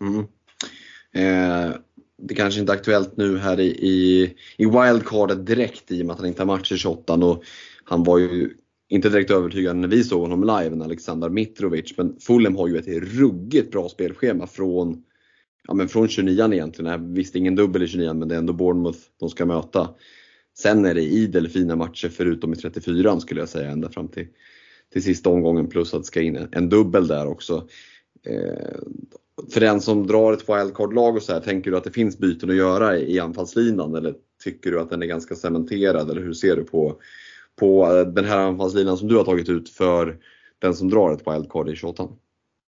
Mm. Eh, det kanske inte är aktuellt nu här i, i, i wildcardet direkt i och med att han inte har match i 28 och han var ju inte direkt övertygande när vi såg honom live, med Aleksandar Mitrovic. Men Fulham har ju ett ruggigt bra spelschema från, ja, men från 29 egentligen. Visst ingen dubbel i 29 men det är ändå Bournemouth de ska möta. Sen är det idel fina matcher förutom i 34 skulle jag säga ända fram till, till sista omgången plus att det ska in en dubbel där också. Eh, för den som drar ett wildcard-lag och så här, tänker du att det finns byten att göra i anfallslinan eller tycker du att den är ganska cementerad eller hur ser du på på eh, den här anfallslinan som du har tagit ut för den som drar ett wildcard i 28?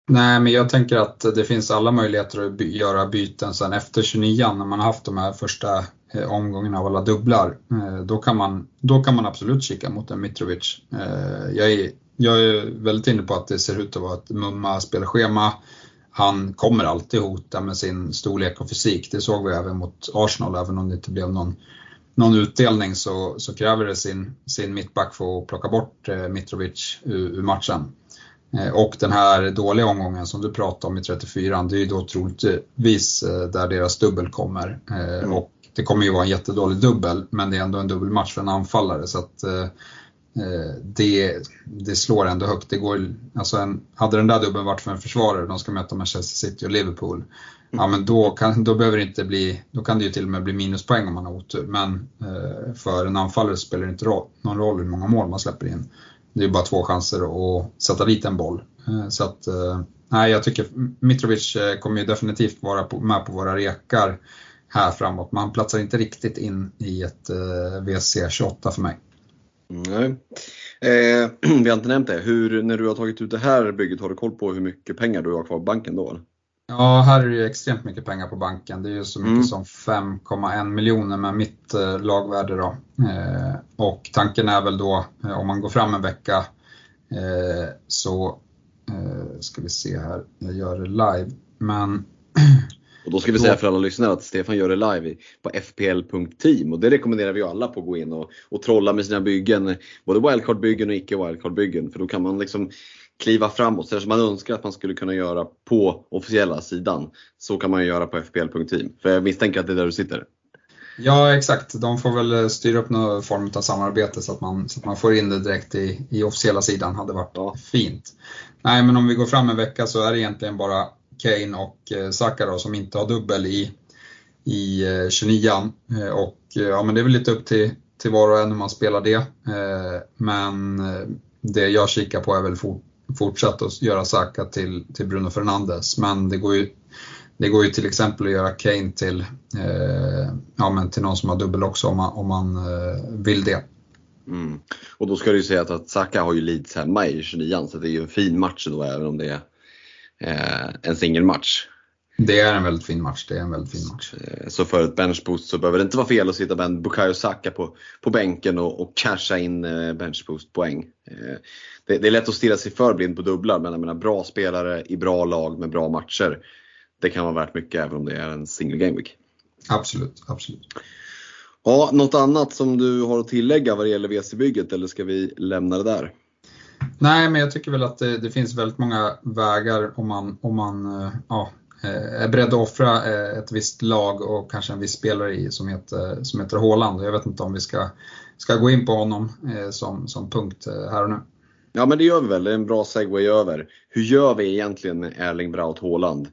Nej, men jag tänker att det finns alla möjligheter att göra byten sen efter 29 när man har haft de här första eh, omgångarna av alla dubblar. Eh, då kan man, då kan man absolut kika mot en Mitrovic. Eh, jag är, jag är väldigt inne på att det ser ut att vara ett mumma spelschema. Han kommer alltid hota med sin storlek och fysik. Det såg vi även mot Arsenal, även om det inte blev någon någon utdelning så, så kräver det sin, sin mittback för att plocka bort eh, Mitrovic ur, ur matchen. Eh, och den här dåliga omgången som du pratade om i 34 det är ju då troligtvis eh, där deras dubbel kommer. Mm. Och det kommer ju vara en jättedålig dubbel, men det är ändå en dubbelmatch för en anfallare. Så att, det, det slår ändå högt. Det går, alltså en, hade den där dubbeln varit för en försvarare, de ska möta Manchester City och Liverpool, ja men då kan, då behöver det inte bli, då kan det ju till och med bli minuspoäng om man har otur. Men eh, för en anfallare spelar det inte roll, någon roll hur många mål man släpper in. Det är bara två chanser att sätta dit en boll. Eh, så att, eh, nej jag tycker Mitrovic eh, kommer ju definitivt vara på, med på våra rekar här framåt. Man platsar inte riktigt in i ett eh, WC28 för mig. Nej. Eh, vi har inte nämnt det. Hur, när du har tagit ut det här bygget, har du koll på hur mycket pengar du har kvar på banken då? Ja, här är det ju extremt mycket pengar på banken. Det är ju så mycket mm. som 5,1 miljoner med mitt eh, lagvärde då. Eh, och tanken är väl då, eh, om man går fram en vecka, eh, så eh, ska vi se här, jag gör det live. Men Och då ska vi säga för alla lyssnare att Stefan gör det live på fpl.team och det rekommenderar vi alla på att gå in och, och trolla med sina byggen. Både wildcard-byggen och icke wildcard-byggen för då kan man liksom kliva framåt, så som man önskar att man skulle kunna göra på officiella sidan. Så kan man göra på fpl.team. För jag misstänker att det är där du sitter. Ja exakt, de får väl styra upp någon form av samarbete så att man, så att man får in det direkt i, i officiella sidan, hade varit ja. fint. Nej men om vi går fram en vecka så är det egentligen bara Kane och eh, Saka då, som inte har dubbel i, i eh, 29an. Eh, och ja men det är väl lite upp till, till var och en hur man spelar det. Men det jag kikar på är väl fort, fortsatt att göra Saka till, till Bruno Fernandes. Men det går ju, det går ju till exempel att göra Kane till, eh, ja, men till någon som har dubbel också om man, om man eh, vill det. Mm. Och då ska du ju säga att, att Saka har ju Leeds hemma i 29 så det är ju en fin match då även om det är en singelmatch. Det är en väldigt fin match. Det är en väldigt fin match. Eh, så för ett benchboost så behöver det inte vara fel att sitta med en Bukayo Saka på, på bänken och, och casha in eh, benchboost-poäng. Eh, det, det, är lätt att stirra sig för blind på dubblar, men jag menar, bra spelare i bra lag med bra matcher. Det kan vara värt mycket även om det är en single game week. Absolut, absolut. Ja, något annat som du har att tillägga vad det gäller WC-bygget eller ska vi lämna det där? Nej, men jag tycker väl att det, det finns väldigt många vägar om man, om man eh, ja, eh, är beredd att offra eh, ett visst lag och kanske en viss spelare i som heter, som heter Haaland. Jag vet inte om vi ska, ska gå in på honom som, som punkt här och nu. Ja men det gör vi väl, det är en bra segway över. Hur gör vi egentligen med Erling Braut Haaland?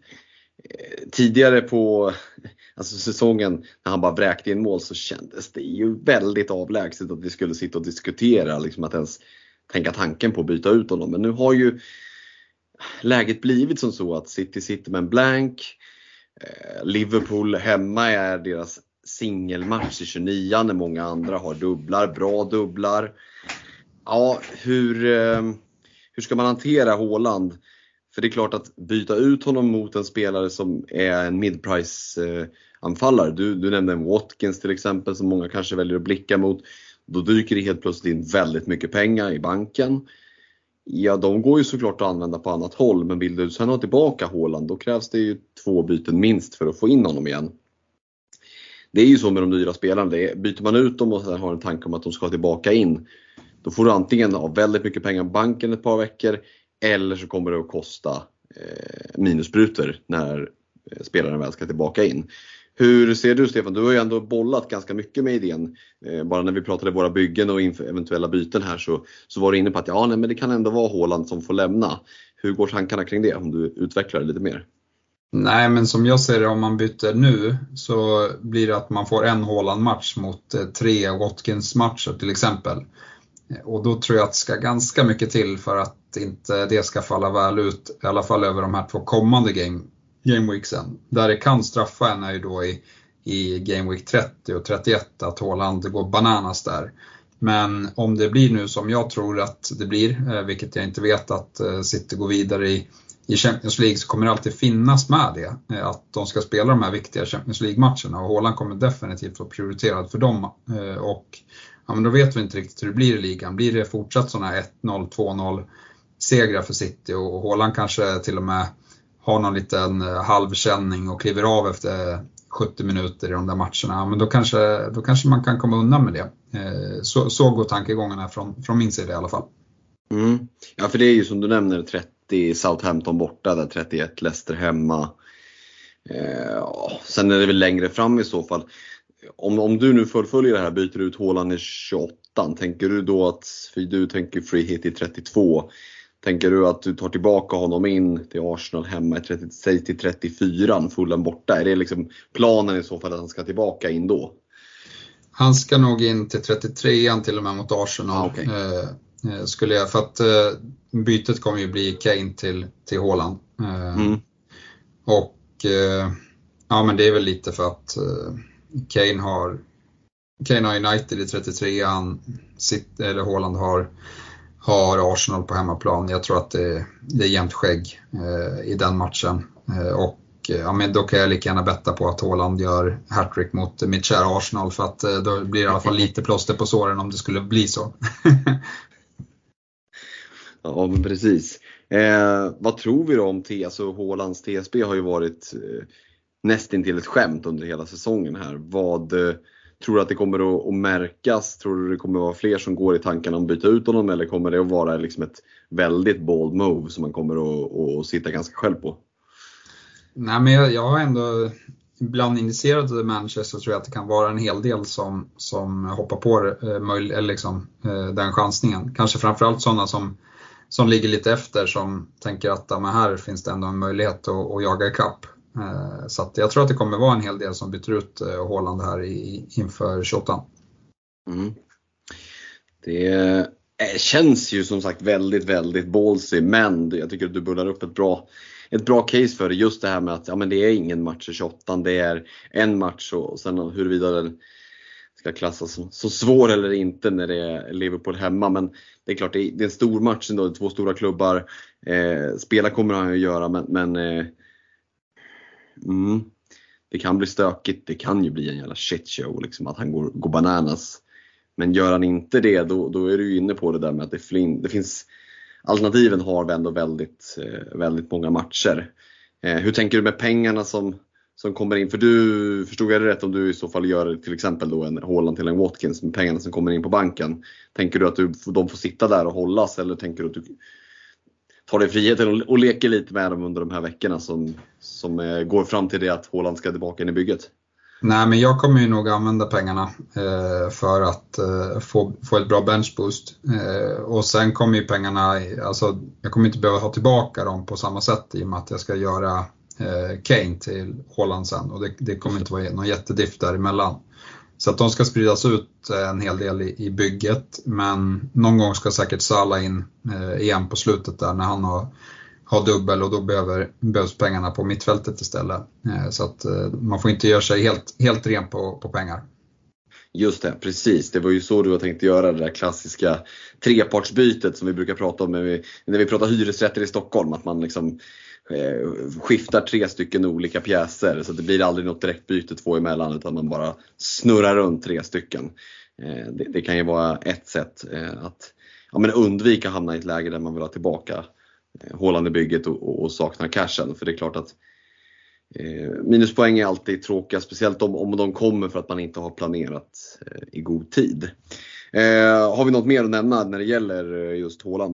Tidigare på alltså säsongen när han bara vräkte in mål så kändes det ju väldigt avlägset att vi skulle sitta och diskutera, liksom att ens tänka tanken på att byta ut honom. Men nu har ju läget blivit som så att City sitter med en blank. Eh, Liverpool hemma är deras singelmatch i 29 när många andra har dubblar, bra dubblar. Ja, hur, eh, hur ska man hantera Håland? För det är klart att byta ut honom mot en spelare som är en midprice eh, anfallare. Du, du nämnde en Watkins till exempel som många kanske väljer att blicka mot. Då dyker det helt plötsligt in väldigt mycket pengar i banken. Ja, de går ju såklart att använda på annat håll, men vill du sen ha tillbaka Håland då krävs det ju två byten minst för att få in honom igen. Det är ju så med de dyra spelarna, det är, byter man ut dem och sen har en tanke om att de ska tillbaka in, då får du antingen ha väldigt mycket pengar på banken ett par veckor eller så kommer det att kosta eh, minusbrutor när eh, spelaren väl ska tillbaka in. Hur ser du Stefan? Du har ju ändå bollat ganska mycket med idén. Eh, bara när vi pratade våra byggen och eventuella byten här så, så var du inne på att ja, nej, men det kan ändå vara Håland som får lämna. Hur går tankarna kring det om du utvecklar det lite mer? Nej, men som jag ser det om man byter nu så blir det att man får en Håland-match mot eh, tre Watkins-matcher till exempel. Eh, och då tror jag att det ska ganska mycket till för att inte det ska falla väl ut, i alla fall över de här två kommande game, game weeksen. Där det kan straffa en är ju då i, i Game Week 30 och 31 att Håland går bananas där. Men om det blir nu som jag tror att det blir, eh, vilket jag inte vet att eh, City går vidare i, i Champions League så kommer det alltid finnas med det. Eh, att de ska spela de här viktiga Champions League-matcherna och Håland kommer definitivt vara prioriterad för dem. Och ja, men då vet vi inte riktigt hur det blir i ligan. Blir det fortsatt sådana 1-0, 2-0 segrar för City och Håland kanske till och med har någon liten eh, halvkänning och kliver av efter 70 minuter i de där matcherna, men då kanske, då kanske man kan komma undan med det. Eh, så, så går tankegångarna från, från min sida i alla fall. Mm. Ja, för det är ju som du nämner 30 Southampton borta, där 31 Leicester hemma. Eh, sen är det väl längre fram i så fall. Om, om du nu fullföljer det här, byter ut Håland i 28, tänker du då att, för du tänker free hit i 32, Tänker du att du tar tillbaka honom in till Arsenal hemma i 30, säg till 34, fullen borta? Är det liksom planen i så fall att han ska tillbaka in då? Han ska nog in till 33 till och med mot Arsenal. Ah, okay. eh, eh, skulle jag, för att eh, bytet kommer ju bli Kane till, till Haaland. Eh, mm. Och eh, ja men det är väl lite för att eh, Kane har Kane har United i 33 an eller Haaland har har Arsenal på hemmaplan. Jag tror att det, det är jämnt skägg eh, i den matchen. Eh, och eh, ja, men då kan jag lika gärna betta på att Haaland gör hattrick mot mitt kära Arsenal för att eh, då blir det i alla fall lite plåster på såren om det skulle bli så. ja men precis. Eh, vad tror vi då om T, alltså Haalands TSB har ju varit eh, nästintill ett skämt under hela säsongen här. Vad eh, Tror du att det kommer att, att märkas? Tror du det kommer att vara fler som går i tankarna om att byta ut honom eller kommer det att vara liksom ett väldigt bold move som man kommer att, att sitta ganska själv på? Nej men jag, jag har ändå bland initierade Manchester tror jag att det kan vara en hel del som, som hoppar på eh, eller liksom, eh, den chansningen. Kanske framförallt sådana som, som ligger lite efter som tänker att ja, här finns det ändå en möjlighet att, att jaga ikapp. Eh, så att jag tror att det kommer vara en hel del som byter ut eh, Håland här inför 28. Mm. Det eh, känns ju som sagt väldigt, väldigt ballsy men jag tycker att du bullar upp ett bra, ett bra case för det. Just det här med att ja, men det är ingen match i 28, det är en match och sen huruvida den ska klassas som, som svår eller inte när det är Liverpool hemma. Men det är klart, det är, det är en stor match ändå, två stora klubbar. Eh, spela kommer han ju göra men, men eh, mm, det kan bli stökigt, det kan ju bli en jävla shitshow, liksom, att han går, går bananas. Men gör han inte det, då, då är du inne på det där med att det, flin, det finns Alternativen har vi ändå väldigt, eh, väldigt många matcher. Eh, hur tänker du med pengarna som, som kommer in? För du, förstod jag det rätt om du i så fall gör till exempel då en Haaland till en Watkins med pengarna som kommer in på banken. Tänker du att du, de får sitta där och hållas eller tänker du att du tar dig friheten och, leker lite med dem under de här veckorna som, som eh, går fram till det att Håland ska tillbaka in i bygget? Nej, men jag kommer ju nog använda pengarna eh, för att eh, få, få ett bra benchboost. Eh, och sen kommer ju pengarna, alltså jag kommer inte behöva ha tillbaka dem på samma sätt i och med att jag ska göra eh, Kane till Håland sen och det, det kommer inte vara någon jättediff däremellan. Så att de ska spridas ut eh, en hel del i, i bygget men någon gång ska säkert Salah in eh, igen på slutet där när han har, har dubbel och då behöver, behövs pengarna på mittfältet istället. Eh, så att eh, man får inte göra sig helt, helt ren på, på pengar. Just det, precis. Det var ju så du har tänkt göra det där klassiska trepartsbytet som vi brukar prata om när vi, när vi pratar hyresrätter i Stockholm. Att man liksom eh, Eh, skiftar tre stycken olika pjäser så det blir aldrig något direktbyte två emellan utan man bara snurrar runt tre stycken. Eh, det, det, kan ju vara ett sätt eh, att ja, men undvika att hamna i ett läge där man vill ha tillbaka hålan i bygget och, och, och saknar cashen. För det är klart att Eh, minuspoäng är alltid tråkiga, speciellt om, om de kommer för att man inte har planerat eh, i god tid. Eh, har vi något mer att nämna när det gäller just Håland?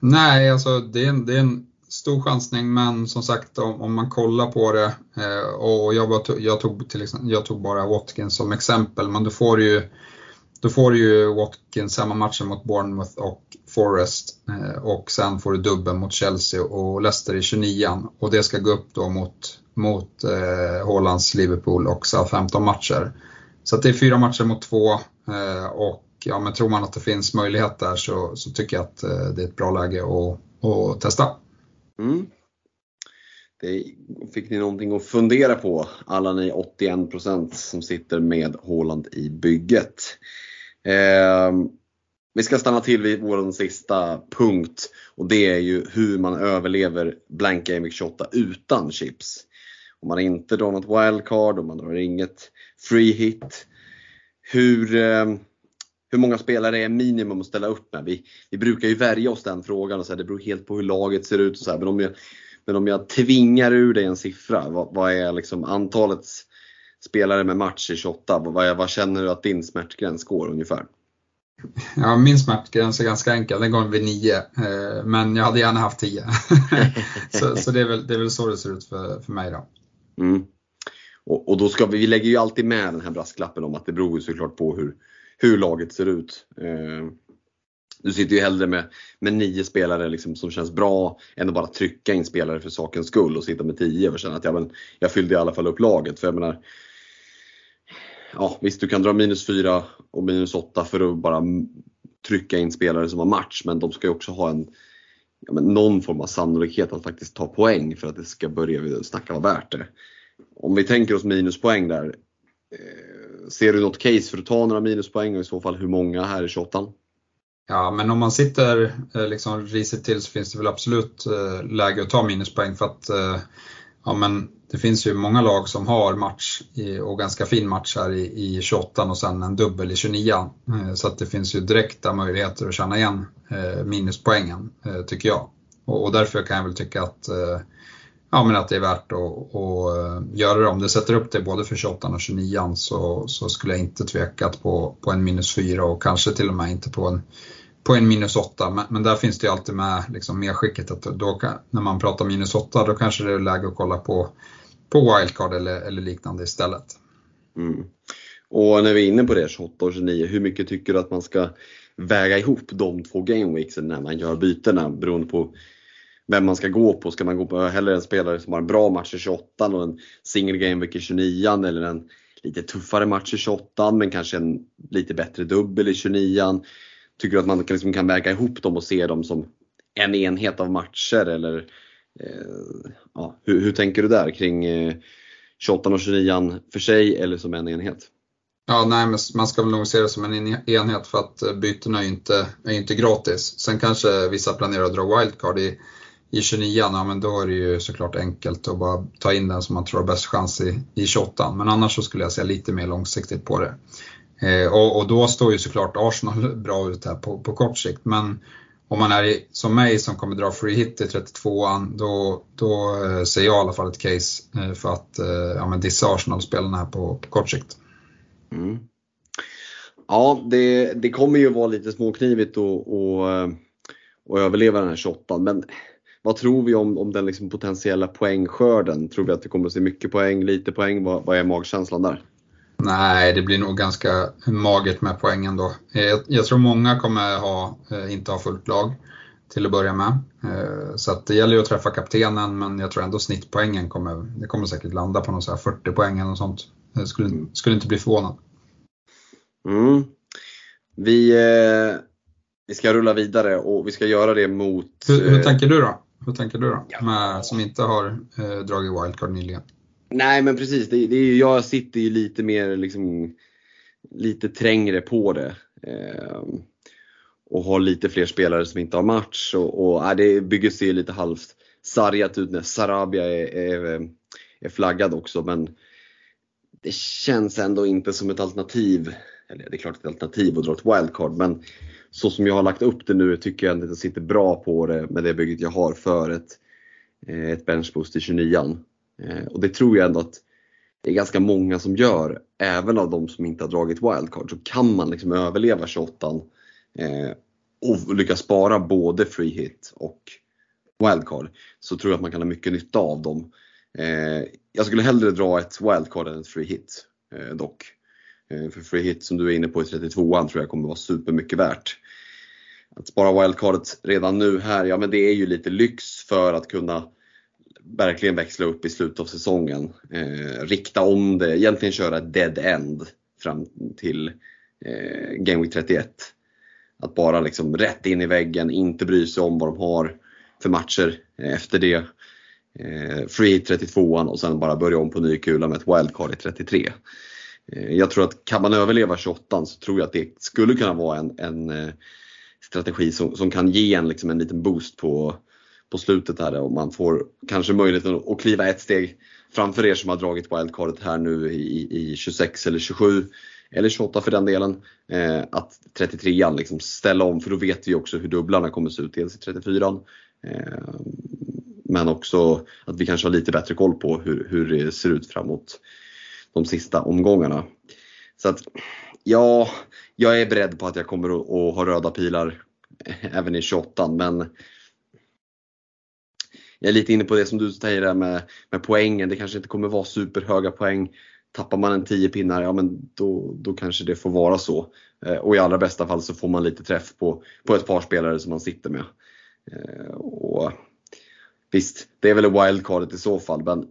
Nej, alltså det är en, det är en stor chansning, men som sagt om, om man kollar på det eh, och jag, var, jag, tog till exempel, jag tog bara Watkins som exempel, men då får du ju då får du ju Watkins samma matcher mot Bournemouth och Forest eh, och sen får du dubbel mot Chelsea och Leicester i 29 och det ska gå upp då mot, mot eh, Hollands Liverpool och Southampton matcher. Så det är fyra matcher mot två eh, och ja, men tror man att det finns möjlighet där så, så tycker jag att eh, det är ett bra läge att, att testa. Mm. Det fick ni någonting att fundera på, alla ni 81% som sitter med Håland i bygget. Eh, vi ska stanna till vid vår sista punkt och det är ju hur man överlever Blank Gaming 28 utan chips. Om man inte drar något wildcard, om man drar inget free hit. Hur, eh, hur många spelare är minimum att ställa upp med? Vi, vi brukar ju värja oss den frågan och säga det beror helt på hur laget ser ut. Och så här, men, om jag, men om jag tvingar ur dig en siffra, vad, vad är liksom antalet spelare med match i 28, vad, vad känner du att din smärtgräns går ungefär? Ja, min smärtgräns är ganska enkel, den går vid 9. Eh, men jag hade gärna haft 10. så, så det, är väl, det är väl så det ser ut för, för mig då. Mm. Och, och, då ska vi, vi lägger ju alltid med den här brasklappen om att det beror ju såklart på hur, hur laget ser ut. Eh, du sitter ju hellre med, med nio spelare liksom som känns bra än att bara trycka in spelare för sakens skull och sitta med tio och känna att ja, men, jag fyllde i alla fall upp laget. För jag menar, ja, visst, du kan dra minus 4 och minus 8 för att bara trycka in spelare som har match, men de ska ju också ha en, ja, men någon form av sannolikhet att faktiskt ta poäng för att det ska börja snacka vara värt det. Om vi tänker oss minuspoäng där, eh, ser du något case för att ta några minuspoäng och i så fall hur många här i 28? Ja, men om man sitter eh, liksom risigt till så finns det väl absolut eh, läge att ta minuspoäng för att eh, ja, men det finns ju många lag som har match i, och ganska fin match här i, i 28 och sen en dubbel i 29. Så att det finns ju direkta möjligheter att känna igen minuspoängen, tycker jag. Och, och, därför kan jag väl tycka att, ja, men att det är värt att, att eh, göra det. Om det sätter upp det både för 28 och 29 så, så skulle jag inte tvekat på, på en minus 4 och kanske till och med inte på en på en minus 8, men, men, där finns det ju alltid med liksom medskicket att då när man pratar minus 8 då kanske det är läge att kolla på, på wildcard eller, eller liknande istället. Mm. Och när vi är inne på det, 28 och 29, hur mycket tycker du att man ska väga ihop de två gameweeksen när man gör bytena beroende på vem man ska gå på. Ska man gå på hellre en spelare som har en bra match i 28 och en single gameweek i 29 eller en lite tuffare match i 28 men kanske en lite bättre dubbel i 29 Tycker du att man liksom kan väga ihop dem och se dem som en enhet av matcher eller eh, ja, hur, hur, tänker du där kring eh, 28 och 29 för sig eller som en enhet? Ja, nej, men man ska väl nog se det som en enhet för att eh, bytena är ju inte, är inte gratis. Sen kanske vissa planerar att dra wildcard i, i 29 ja, men då är det ju såklart enkelt att bara ta in den som man tror har bäst chans i, i 28 Men annars så skulle jag säga lite mer långsiktigt på det. Eh, och, och, då står ju såklart Arsenal bra ut här på, på kort sikt. Men om man är i, som mig som kommer dra free hit i 32an, då, då eh, ser jag i alla fall ett case eh, för att eh, ja, men dissa Arsenal-spelarna här på, på kort sikt. Mm. Ja, det, det kommer ju vara lite småknivigt att eh, överleva den här 28 men vad tror vi om, om den liksom potentiella poängskörden? Tror vi att det kommer att se mycket poäng, lite poäng? Vad, vad är magkänslan där? Nej, det blir nog ganska magert med poängen då. Jag, jag tror många kommer ha, eh, inte ha fullt lag till att börja med. Eh, så det gäller ju att träffa kaptenen men jag tror ändå snittpoängen kommer, det kommer säkert landa på något så 40 poäng eller något sånt. Jag skulle, skulle inte bli förvånad. Mm. Vi, eh, vi ska rulla vidare och vi ska göra det mot... Hur, hur tänker du då? Hur tänker du då? Ja. Med, som inte har eh, dragit wildcard nyligen. Nej men precis, det, det är, jag sitter ju lite mer liksom, lite trängre på det. Eh, och har lite fler spelare som inte har match och, och äh, det bygger sig lite halvt sargat ut när Sarabia är, är, är flaggad också men det känns ändå inte som ett alternativ. Eller det är klart ett alternativ att dra ett wildcard men så som jag har lagt upp det nu tycker jag att jag sitter bra på det med det bygget jag har för ett, eh, ett benchboost i 29an. Eh, och det tror jag ändå att det är ganska många som gör, även av de som inte har dragit wildcard, så kan man liksom överleva 28 eh, och lyckas spara både free hit och wildcard så tror jag att man kan ha mycket nytta av dem. Jag skulle hellre dra ett wildcard än ett free hit dock. Eh, för free hit som du är inne på i 32an tror jag kommer vara supermycket värt. Att spara wildcardet redan nu här, ja men det är ju lite lyx för att kunna verkligen växla upp i slutet av säsongen. Eh, rikta om det, egentligen köra dead end fram till eh, Game Week 31. Att bara liksom rätt in i väggen, inte bry sig om vad de har för matcher eh, efter det. Eh, free 32an och sen bara börja om på ny kula med ett wildcard i 33. Eh, jag tror att kan man överleva 28 så tror jag att det skulle kunna vara en, en eh, strategi som, som kan ge en, liksom en liten boost på, på slutet här och man får kanske möjligheten att kliva ett steg framför er som har dragit wildcardet här nu i, i 26 eller 27 eller 28 för den delen. Eh, att 33an liksom ställa om för då vet vi också hur dubblarna kommer se ut. Dels i 34an eh, men också att vi kanske har lite bättre koll på hur, hur det ser ut framåt de sista omgångarna. Så att ja, jag är beredd på att jag kommer att, ha röda pilar eh, även i 28 men jag är lite inne på det som du säger där med, med poängen. Det kanske inte kommer vara superhöga poäng. Tappar man en 10 pinnar, ja men då, då kanske det får vara så. Eh, och i allra bästa fall så får man lite träff på, på ett par spelare som man sitter med. Eh, och Visst, det är väl wildcardet i så fall men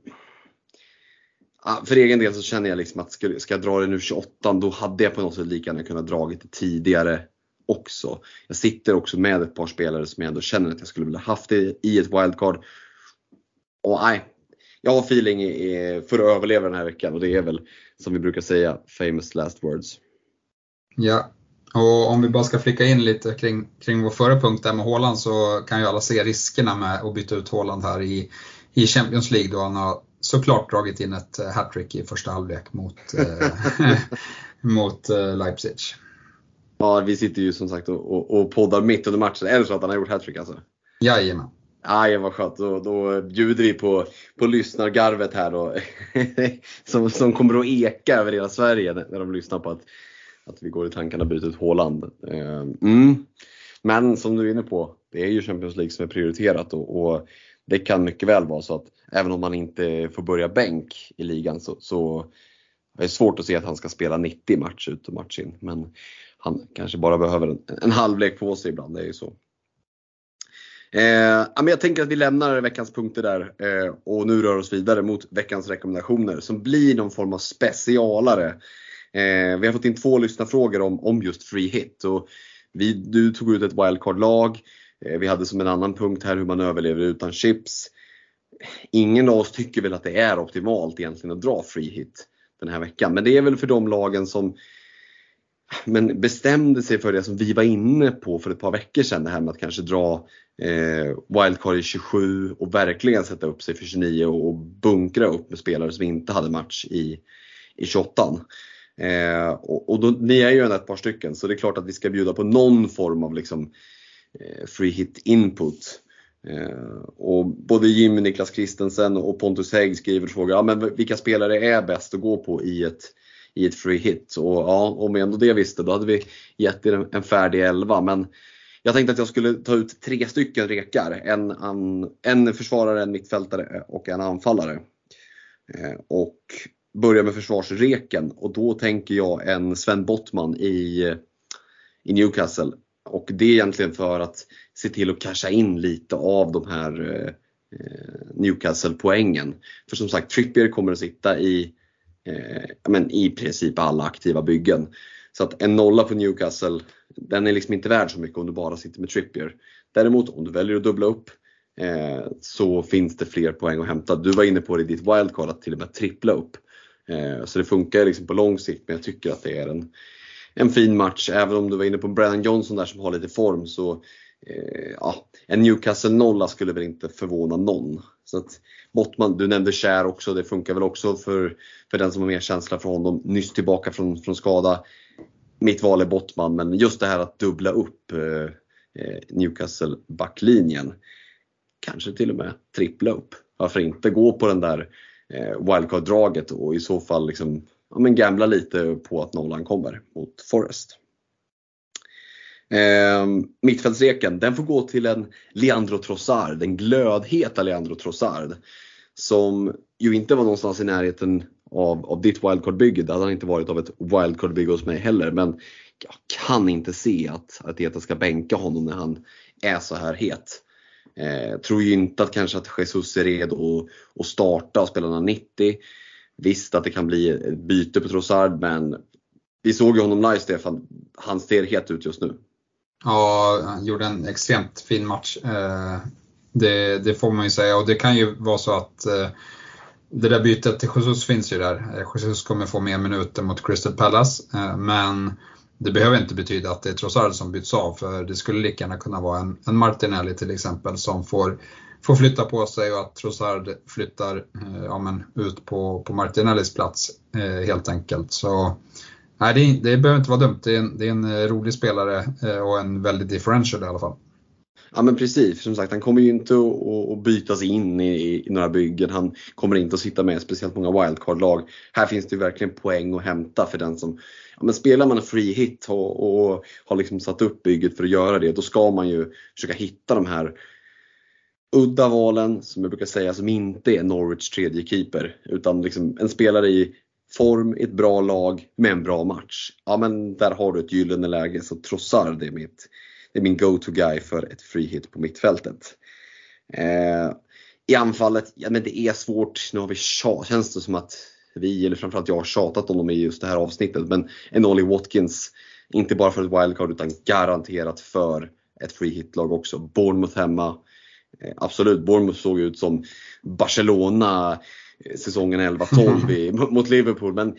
för egen del så känner jag liksom att ska, ska jag dra det nu 28 då hade jag på något sätt lika gärna kunnat dragit det tidigare också. Jag sitter också med ett par spelare som jag ändå känner att jag skulle vilja haft det i ett wildcard. Och nej, jag har feeling för att överleva den här veckan och det är väl som vi brukar säga, famous last words. Ja, och om vi bara ska flicka in lite kring, kring vår förra punkt där med Håland så kan ju alla se riskerna med att byta ut Håland här i, i Champions League då han har såklart dragit in ett eh, hattrick i första halvlek mot, eh, mot eh, Leipzig. Ja, vi sitter ju som sagt och, och, och poddar mitt under matchen. Är det så att han har gjort hattrick alltså? Jajamän. Aj, vad skönt. Då, då bjuder vi på, på lyssnargarvet här då. som, som kommer att eka över hela Sverige när de lyssnar på att, att vi går i tankarna att byta ut Håland. Mm. Men som du är inne på, det är ju Champions League som är prioriterat och, och det kan mycket väl vara så att även om man inte får börja bänk i ligan så, så är det svårt att se att han ska spela 90 match ut och match in. Men han kanske bara behöver en, en halvlek på sig ibland, det är ju så. Eh, jag tänker att vi lämnar veckans punkter där eh, och nu rör oss vidare mot veckans rekommendationer som blir någon form av specialare. Eh, vi har fått in två lyssnarfrågor om, om just free hit. Och vi, du tog ut ett wildcard-lag. Eh, vi hade som en annan punkt här hur man överlever utan chips. Ingen av oss tycker väl att det är optimalt egentligen att dra free hit. den här veckan. Men det är väl för de lagen som men bestämde sig för det som vi var inne på för ett par veckor sedan, det här med att kanske dra eh, wildcard i 27 och verkligen sätta upp sig för 29 och, och bunkra upp med spelare som inte hade match i, i 28. Eh, och, och då, ni är ju ändå ett par stycken så det är klart att vi ska bjuda på någon form av liksom, eh, Eh, free hit input. Eh, och både Jimmy, Niklas Kristensen och Pontus Hägg skriver frågor, ja, men vilka spelare är bäst att gå på i ett, i ett free hit? Och ja, om vi ändå det visste, då hade vi gett er en, färdig elva. Men jag tänkte att jag skulle ta ut tre stycken rekar. En, en, en försvarare, en mittfältare och en anfallare. Eh, och börja med försvarsreken och då tänker jag en Sven Bottman i, i Newcastle. Och det är egentligen för att se till att casha in lite av de här eh, Newcastle-poängen. För som sagt, Trippier kommer att sitta i, eh, men i princip alla aktiva byggen. Så att en nolla på Newcastle, den är liksom inte värd så mycket om du bara sitter med Trippier. Däremot om du väljer att dubbla upp eh, så finns det fler poäng att hämta. Du var inne på det i ditt wildcard att till och med trippla upp. Eh, så det funkar liksom på lång sikt men jag tycker att det är en, en fin match. Även om du var inne på Brennan Johnson där som har lite form så eh, ja, en Newcastle nolla skulle väl inte förvåna någon. Så att, Bottman, du nämnde Kär också, det funkar väl också för, för den som har mer känsla för honom. Nyss tillbaka från, från skada. Mitt val är Bottman, men just det här att dubbla upp eh, eh Newcastle backlinjen. Kanske till och med trippla upp. Varför inte gå på den där eh, wildcard-draget och i så fall liksom, ja, men gambla lite på att nollan kommer mot Forest. Eh, mittfältsreken, den får gå till en Leandro Trossard, den glödheta Leandro Trossard. Som ju inte var någonstans i närheten av, av ditt wildcard-bygge. Det hade han inte varit av ett wildcard-bygge hos mig heller. Men jag kan inte se att Arteta ska bänka honom när han är så här het. Eh, tror ju inte att kanske att Jesus är redo att starta och spela 90. Visst att det kan bli ett byte på Trossard men vi såg ju honom live Stefan, han ser het ut just nu. Ja, han gjorde en extremt fin match. Eh, det, det, får man ju säga och det kan ju vara så att eh, det där bytet till Jesus finns ju där. Eh, Jesus kommer få mer minuter mot Crystal Palace men det behöver inte betyda att det är Trossard som byts av för det skulle lika gärna kunna vara en, en Martinelli till exempel som får, får flytta på sig och att Trossard flyttar eh, ja, men, ut på, på Martinellis plats eh, helt enkelt. Så Nej, det, det behöver inte vara dumt. Det är, en, det är en eh, rolig spelare eh, och en väldigt differential i alla fall. Ja men precis, som sagt han kommer ju inte att, bytas in i, i, några byggen. Han kommer inte att sitta med speciellt många wildcard-lag. Här finns det ju verkligen poäng att hämta för den som ja, men spelar man en free hit och, och har liksom satt upp bygget för att göra det, då ska man ju försöka hitta de här udda valen, som jag brukar säga, som inte är Norwich tredje keeper. Utan liksom en spelare i form i ett bra lag med en bra match. Ja men där har du ett gyllene läge så Trossard är, mitt, det är min go-to guy för ett free hit på mittfältet. Eh, I anfallet, ja men det är svårt. Nu har vi tjat, känns det som att vi, eller framförallt jag, har tjatat om dem i just det här avsnittet. Men en Ollie Watkins, inte bara för ett wildcard utan garanterat för ett free hit-lag också. Bournemouth hemma. Eh, absolut, Bournemouth såg ut som Barcelona säsongen 11-12 mot Liverpool. Men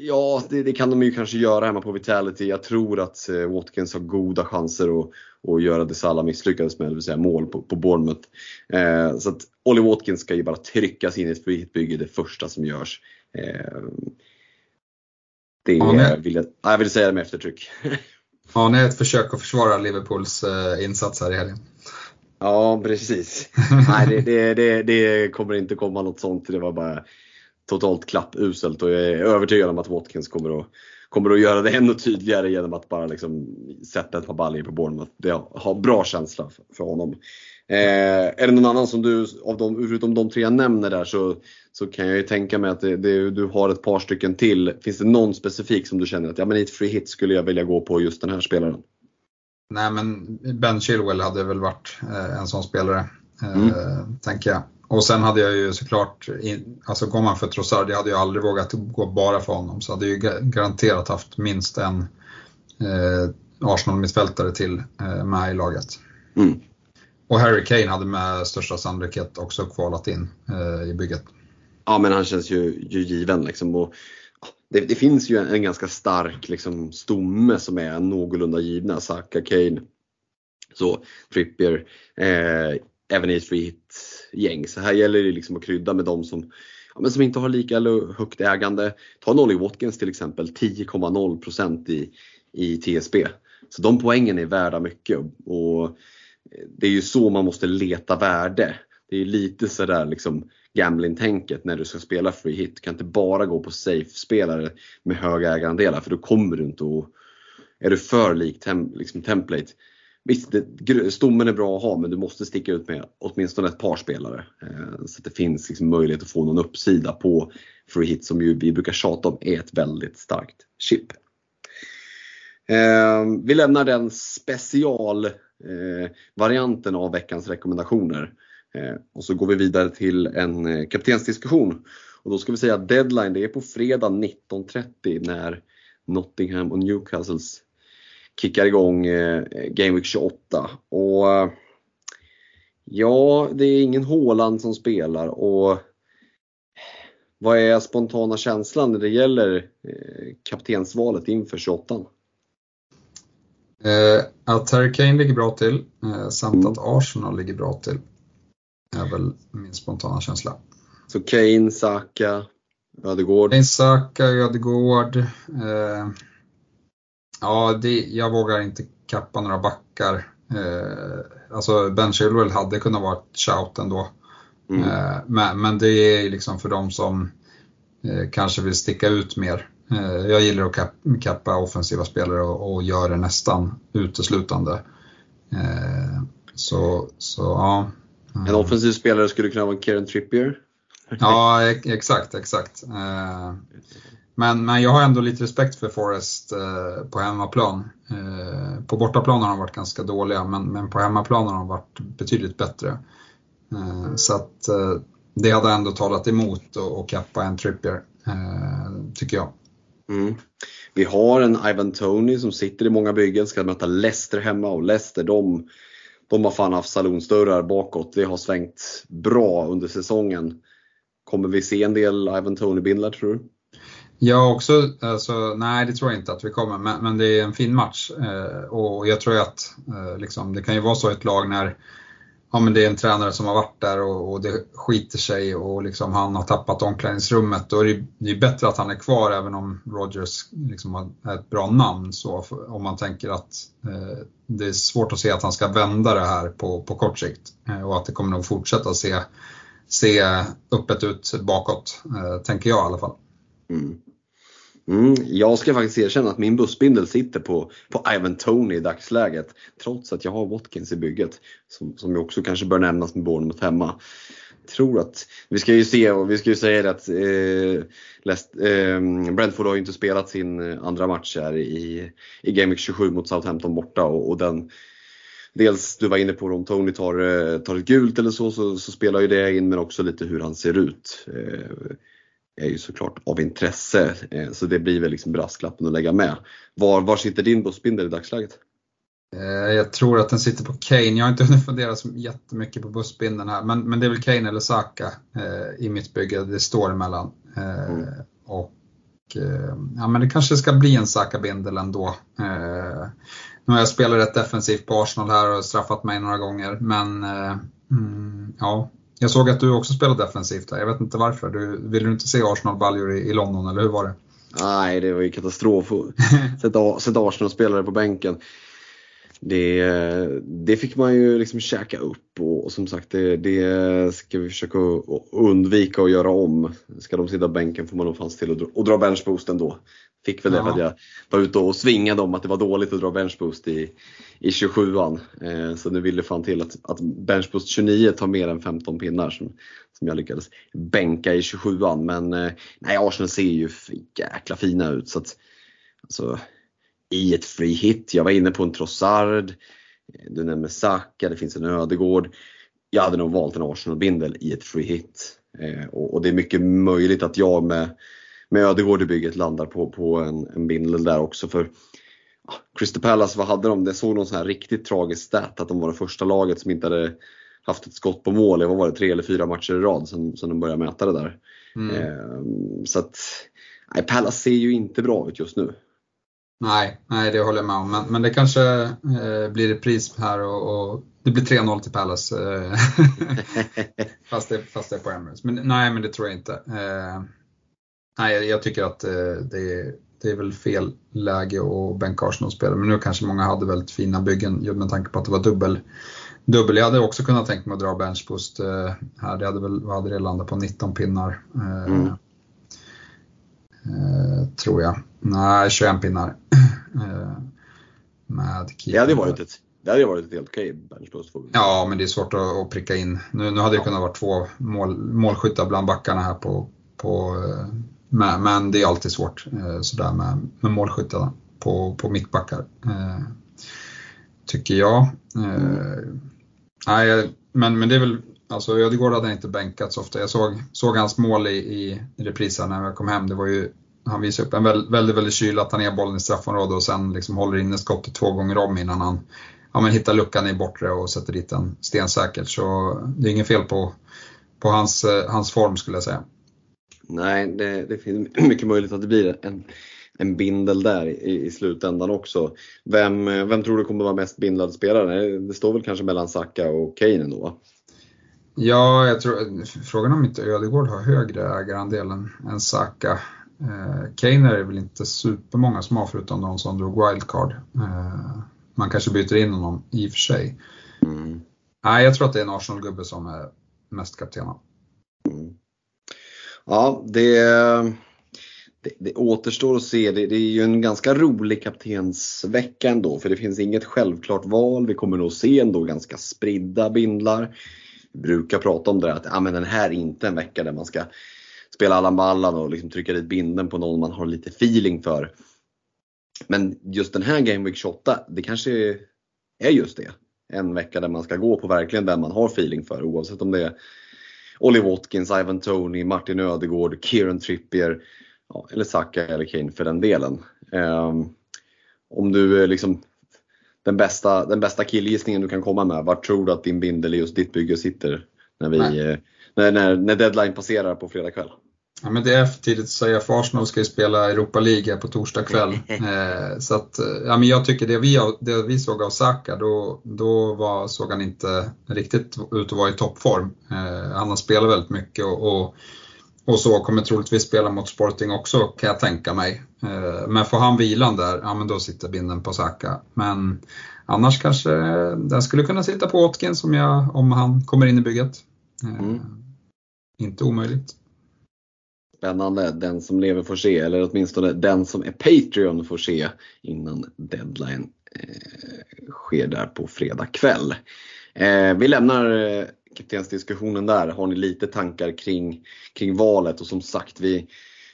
ja, det, det, kan de ju kanske göra hemma på Vitality. Jag tror att eh, Watkins har goda chanser att, att göra det Salah misslyckades med, det vill säga mål på, på Bournemouth. Eh, så att Olly Watkins ska ju bara tryckas in i ett frihetsbygge det första som görs. Eh, det ja, vill jag, jag vill säga det med eftertryck. Ja, det är ett försök att försvara Liverpools eh, insats här i helgen. Ja, precis. Nej, det, det, det, det, kommer inte komma något sånt. Det var bara totalt klappuselt och jag är övertygad om att Watkins kommer att, kommer att göra det ännu tydligare genom att bara liksom sätta ett par baljor på Bournemouth. Det har bra känsla för, för honom. Eh, är det någon annan som du, av de, förutom de tre jag nämner där, så, så kan jag ju tänka mig att det, det, du har ett par stycken till. Finns det någon specifik som du känner att ja, men i ett free hit skulle jag vilja gå på just den här spelaren? Nej men Ben Chilwell hade väl varit eh, en sån spelare, eh, mm. tänker jag. Och sen hade jag ju såklart, alltså går man för Trossard, jag hade ju aldrig vågat gå bara för honom. Så hade jag ju garanterat haft minst en eh, Arsenal-mittfältare till eh, med i laget. Mm. Och Harry Kane hade med största sannolikhet också kvalat in eh, i bygget. Ja men han känns ju, ju given liksom. Och, det, det, finns ju en, en, ganska stark liksom, stomme som är någorlunda givna. Saka, Kane, så Trippier, eh, även i ett free hit gäng. Så här gäller det liksom att krydda med de som, ja, men som inte har lika högt ägande. Ta Nolly Watkins till exempel, 10,0% i, i TSB. Så de poängen är värda mycket och eh, det är ju så man måste leta värde. Det är lite sådär liksom gambling-tänket när du ska spela free hit. Du kan inte bara gå på safe-spelare med höga ägarandelar för då kommer du inte att... Är du för lik tem, liksom template, visst det, stommen är bra att ha men du måste sticka ut med åtminstone ett par spelare. Eh, så att det finns liksom möjlighet att få någon uppsida på free hit som ju vi brukar tjata om är ett väldigt starkt chip. Eh, vi lämnar den specialvarianten eh, av veckans rekommendationer. Eh, och så går vi vidare till en eh, kaptensdiskussion. Och då ska vi säga att deadline det är på fredag 19.30 när Nottingham och Newcastles kickar igång eh, Game Week 28. Och ja, det är ingen Håland som spelar och vad är spontana känslan när det gäller kaptensvalet inför 28? Eh, att Harry Kane ligger bra till eh, samt mm. att Arsenal ligger bra till är väl min spontana känsla. Så Kane, Saka, Ödegård? Kane, Saka, Ödegård. Eh, ja, det, jag vågar inte kappa några backar. Eh, alltså Ben Chilwell hade kunnat vara ett shout ändå. Mm. Eh, men, men det är liksom för de som eh, kanske vill sticka ut mer. Eh, jag gillar att kappa offensiva spelare och, och gör det nästan uteslutande. Eh, så, så ja, Mm. En offensiv spelare skulle kunna vara Kieran Trippier. Ja, exakt, exakt. Eh, men, men jag har ändå lite respekt för Forrest eh, på hemmaplan. Eh, på bortaplan har de varit ganska dåliga, men, men på hemmaplan har de varit betydligt bättre. Så att det hade ändå talat emot att kappa en Trippier, tycker jag. Mm. Vi har en Ivan Tony som sitter i många byggen, ska möta Leicester hemma och Leicester de de har fan haft salonsdörrar bakåt. Det har svängt bra under säsongen. Kommer vi se en del Ivan Tony-bindlar tror du? Jag också, alltså, nej det tror jag inte att vi kommer, men, men det är en fin match. Eh, och jag tror att eh, liksom, det kan ju vara så i ett lag när ja, men det är en tränare som har varit där och, och det skiter sig och liksom han har tappat omklädningsrummet. Då är det, det är bättre att han är kvar även om Rogers liksom är ett bra namn. Så om man tänker att eh, det är svårt att se att han ska vända det här på, på kort sikt eh, och att det kommer nog fortsätta se, se öppet ut bakåt, eh, tänker jag i alla fall. Mm. Mm, jag ska faktiskt erkänna att min bussbindel sitter på, på Ivan Tony i dagsläget. Trots att jag har Watkins i bygget. Som, som också kanske bör nämnas med Bournemouth hemma. Tror att, vi ska ju se och vi ska ju säga det att eh, Lest, eh, Brentford har ju inte spelat sin eh, andra match här i, i Game Week 27 mot Southampton borta och, och den Dels, du var inne på om Tony tar, eh, tar ett gult eller så, så, så spelar ju det in men också lite hur han ser ut. Eh, är ju såklart av intresse. Eh, så det blir väl liksom brasklappen att lägga med. Var, var sitter din bussbindel i dagsläget? Eh, jag tror att den sitter på Kane. Jag har inte hunnit fundera så jättemycket på bussbindeln här, men, men det är väl Kane eller Saka eh, i mitt bygge. Det står emellan. Eh, mm. Och eh, ja, men det kanske ska bli en Saka-bindel ändå. Nu har jag spelat rätt defensivt på Arsenal här och straffat mig några gånger, men mm, ja, jag såg att du också spelar defensivt där. Jag vet inte varför. Du, vill du inte se Arsenal-baljor i, i, London, eller hur var det? Nej, det var ju katastrof att sätta, sätta Arsenal-spelare på bänken. Det, det fick man ju liksom käka upp och, och som sagt det, det, ska vi försöka undvika att göra om. Ska de sitta på bänken får man nog fanns till att dra, och dra benchboost ändå. Fick väl det ja. för att jag var ute och svingade om att det var dåligt att dra benchboost i, i 27an. Eh, så nu vill det fan till att, att benchboost 29 tar mer än 15 pinnar som, som jag lyckades bänka i 27an. Men eh, nej, Arsenal ser ju jäkla fina ut. Så att, alltså, I ett free hit, jag var inne på en Trossard, du nämner Saka, det finns en Ödegård. Jag hade nog valt en Arsenal-bindel i ett free hit. Eh, och, och det är mycket möjligt att jag med med Ödegård i bygget landar på, på en, en bindel där också. För Crystal Palace, vad hade de? Det såg någon sån här riktigt tragisk stat att de var det första laget som inte hade haft ett skott på mål i, vad var det, tre eller fyra matcher i rad sen, sen de började mäta det där. Mm. Eh, så att, nej, Pallas ser ju inte bra ut just nu. Nej, nej det håller jag med om. Men, men det kanske eh, blir repris här och, och det blir 3-0 till Palace. Eh, fast, det, fast det är på Emirates. Men nej, men det tror jag inte. Eh, nej, jag tycker att eh, det, det är väl fel läge att bänka Arsenal spela. Men nu kanske många hade väldigt fina byggen med tanke på att det var dubbel. Dubbel. Jag hade också kunnat tänka mig att dra benchboost eh, här. Det hade väl, hade det landat på? 19 pinnar. Eh, mm. tror jag. Nej, 21 pinnar. med det hade varit ett det hade varit ett helt okej benchboost. Ja, men det är svårt att, att pricka in. Nu, nu hade det kunnat vara två mål, målskyttar bland backarna här på, på men, men det är alltid svårt eh, sådär med, med målskyttarna på, på mittbackar. Eh, tycker jag. Eh, nej, men, men det är väl, alltså Ödegård hade inte bänkats ofta. Jag såg, såg hans mål i, i reprisen när jag kom hem. Det var ju, han visade upp en väldigt, väldigt, väldigt kyla, tar ner bollen i straffområdet och sen liksom håller inne skottet två gånger om innan han ja, men hittar luckan i bortre och sätter dit den stensäkert. Så det är inget fel på, på hans, hans form skulle jag säga. Nej, det, det finns mycket möjligt att det blir en, en bindel där i, i slutändan också. Vem, vem tror du kommer vara mest bindlad spelare? Det står väl kanske mellan Saka och Kane då? Ja, jag tror, frågan om inte Ödegård har högre ägarandel än, än Saka. Eh, Kane är det väl inte supermånga som har förutom de som drog wildcard. Eh, man kanske byter in honom i och för sig. Mm. Nej, jag tror att det är en Arsenal-gubbe som är mest kapten. Mm. Ja, det, det, det, återstår att se. Det, det, är ju en ganska rolig kaptensvecka ändå för det finns inget självklart val. Vi kommer nog se ändå ganska spridda bindlar. Vi brukar prata om det där, att ah, men den här är inte en vecka där man ska spela Allan Ballan och liksom trycka dit binden på någon man har lite feeling för. Men just den här Game Week 28, det kanske är just det. En vecka där man ska gå på verkligen den man har feeling för oavsett om det är Ollie Watkins, Ivan Tony, Martin Ödegård, Kieran Trippier ja, eller Saka eller Kane för den delen. Um, om du liksom den bästa, den bästa killgissningen du kan komma med, vart tror du att din bindel i just ditt bygge sitter när, vi, eh, när, när, när deadline passerar på fredag kväll? Ja, men det är för tidigt att säga, för Arsenal ska ju spela Europa League på torsdag kväll. eh, så att, eh, ja, men jag tycker det vi, det vi såg av Saka, då, då var, såg han inte riktigt ut att vara i toppform. Eh, han har spelat väldigt mycket och, och, och, så kommer troligtvis spela mot Sporting också kan jag tänka mig. Eh, men får han vilan där, ja men då sitter binden på Saka. Men annars kanske den skulle kunna sitta på Watkins om, jag, om han kommer in i bygget. Eh, mm. Inte omöjligt. Spännande. Den som lever får se, eller åtminstone den som är Patreon får se innan deadline eh, sker där på fredag kväll. Eh, vi lämnar eh, kaptensdiskussionen där. Har ni lite tankar kring, kring valet? Och som sagt, vi,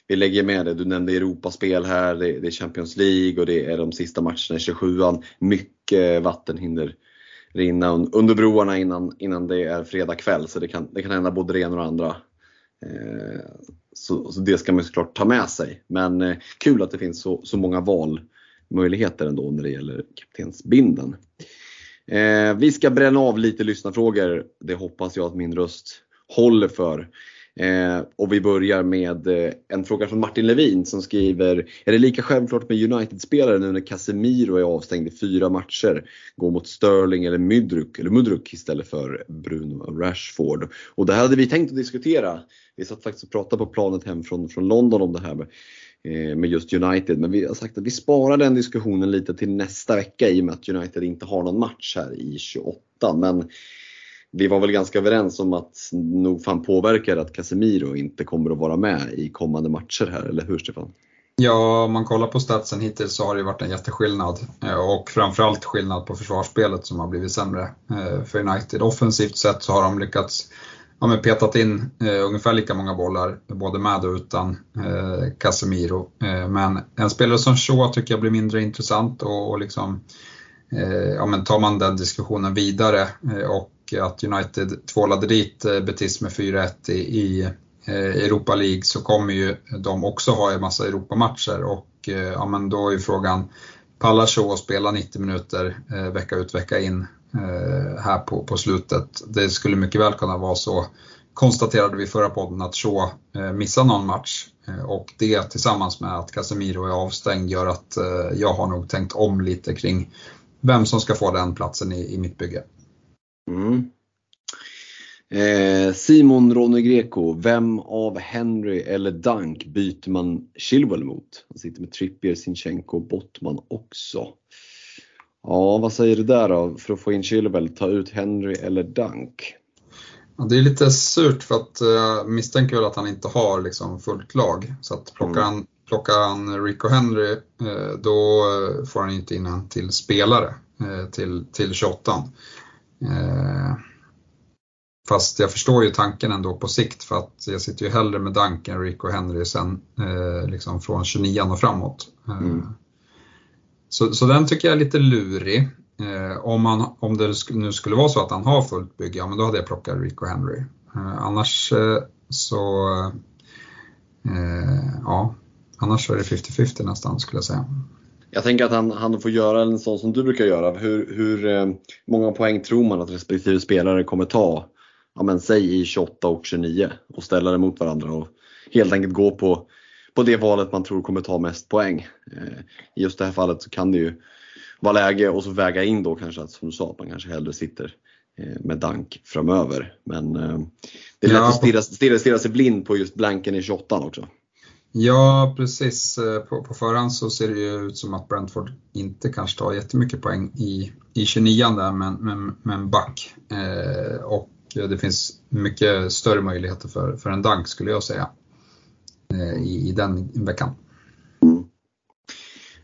vi lägger med det. Du nämnde Europaspel här, det, det är Champions League och det är de sista matcherna i 27an. Mycket vatten hinner rinna under broarna innan, innan det är fredag kväll så det kan, det kan hända både det ena och det andra. Eh, så, så, det ska man såklart ta med sig. Men eh, kul att det finns så, så många valmöjligheter ändå när det gäller kaptensbinden. Eh, vi ska bränna av lite lyssnarfrågor. Det hoppas jag att min röst håller för. Eh, och vi börjar med eh, en fråga från Martin Levin som skriver Är det lika självklart med United-spelare nu när Casemiro är avstängd i fyra matcher? Gå mot Sterling eller Mudruk, eller Mudruk istället för Bruno Rashford. Och det här hade vi tänkt att diskutera. Vi satt faktiskt och pratade på planet hem från, från London om det här med, eh, med just United. Men vi har sagt att vi sparar den diskussionen lite till nästa vecka i och med att United inte har någon match här i 28. Men vi var väl ganska överens om att nog fan påverkar att Casemiro inte kommer att vara med i kommande matcher här, eller hur Stefan? Ja, om man kollar på statsen hittills så har det varit en jätteskillnad eh, och framförallt skillnad på försvarsspelet som har blivit sämre eh, för United. Offensivt sett så har de lyckats ja, men petat in eh, ungefär lika många bollar både med och utan eh, Casemiro. Eh, men en spelare som Shaw tycker jag blir mindre intressant och, och liksom, eh, ja, men tar man den diskussionen vidare eh, och att United tvålade dit eh, Betis med 4-1 i, i eh, Europa League så kommer ju de också ha en massa Europamatcher och eh, ja, men då är frågan, pallar Shaw att spela 90 minuter eh, vecka ut vecka in Eh, här på, på slutet? Det skulle mycket väl kunna vara så konstaterade vi förra podden att Shaw eh, missar någon match eh, och det tillsammans med att Casemiro är avstängd gör att eh, jag har nog tänkt om lite kring vem som ska få den platsen i, i mitt bygge. Mm. Eh, Simon Ronny Greco, vem av Henry eller Dunk byter man Chilwell mot? Han sitter med Trippier, Sinchenko och Bottman också. Ja, vad säger du där då för att få in Chilwell? Ta ut Henry eller Dunk? Ja, det är lite surt för att jag uh, misstänker väl att han inte har liksom fullt lag. Så att plockar, mm. han, plockar han Rico Henry uh, då får han inte in en till spelare uh, till, till 28. Fast jag förstår ju tanken ändå på sikt för att jag sitter ju hellre med Duncan, Rico Henry sen liksom från 29 och framåt. Mm. Så, så den tycker jag är lite lurig. Eh, om, han, om det nu skulle vara så att han har fullt bygge, ja men då hade jag plockat Rico Henry. Eh, annars eh, så, eh, ja, annars så är det 50-50 nästan skulle jag säga. Jag tänker att han, han får göra en sån som du brukar göra. Hur, hur eh, många poäng tror man att respektive spelare kommer ta? Ja men säg i 28 och 29 och ställa dem mot varandra och helt enkelt gå på, på det valet man tror kommer ta mest poäng. Eh, I just det här fallet så kan det ju vara läge och så väga in då kanske att som du sa, att man kanske hellre sitter eh, med dank framöver. Men eh, det är lätt ja. att stirra, stirra, stirra sig blind på just blanken i 28 också. Ja precis, på, på förhand så ser det ju ut som att Brentford inte kanske tar jättemycket poäng i, i 29 där men, men, men back. Eh, och det finns mycket större möjligheter för, för en dank skulle jag säga Eh, i, i den veckan. Mm.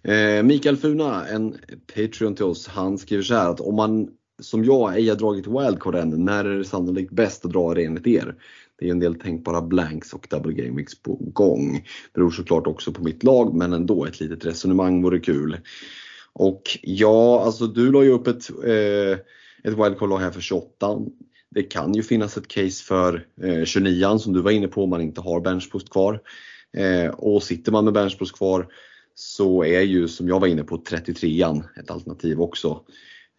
Eh, Mikael Funa, en Patreon till oss, han skriver så här att om man som jag ej har dragit wildcard än, när är det sannolikt bäst att dra det enligt er? Det är en del tänkbara blanks och double game weeks på gång. Beror såklart också på mitt lag men ändå ett litet resonemang vore kul. Och ja, alltså du la ju upp ett, eh, ett wildcard-lag här för 28. Det kan ju finnas ett case för eh, 29 som du var inne på om man inte har benchpost kvar. Eh, och sitter man med benchpost kvar så är ju som jag var inne på 33an ett alternativ också.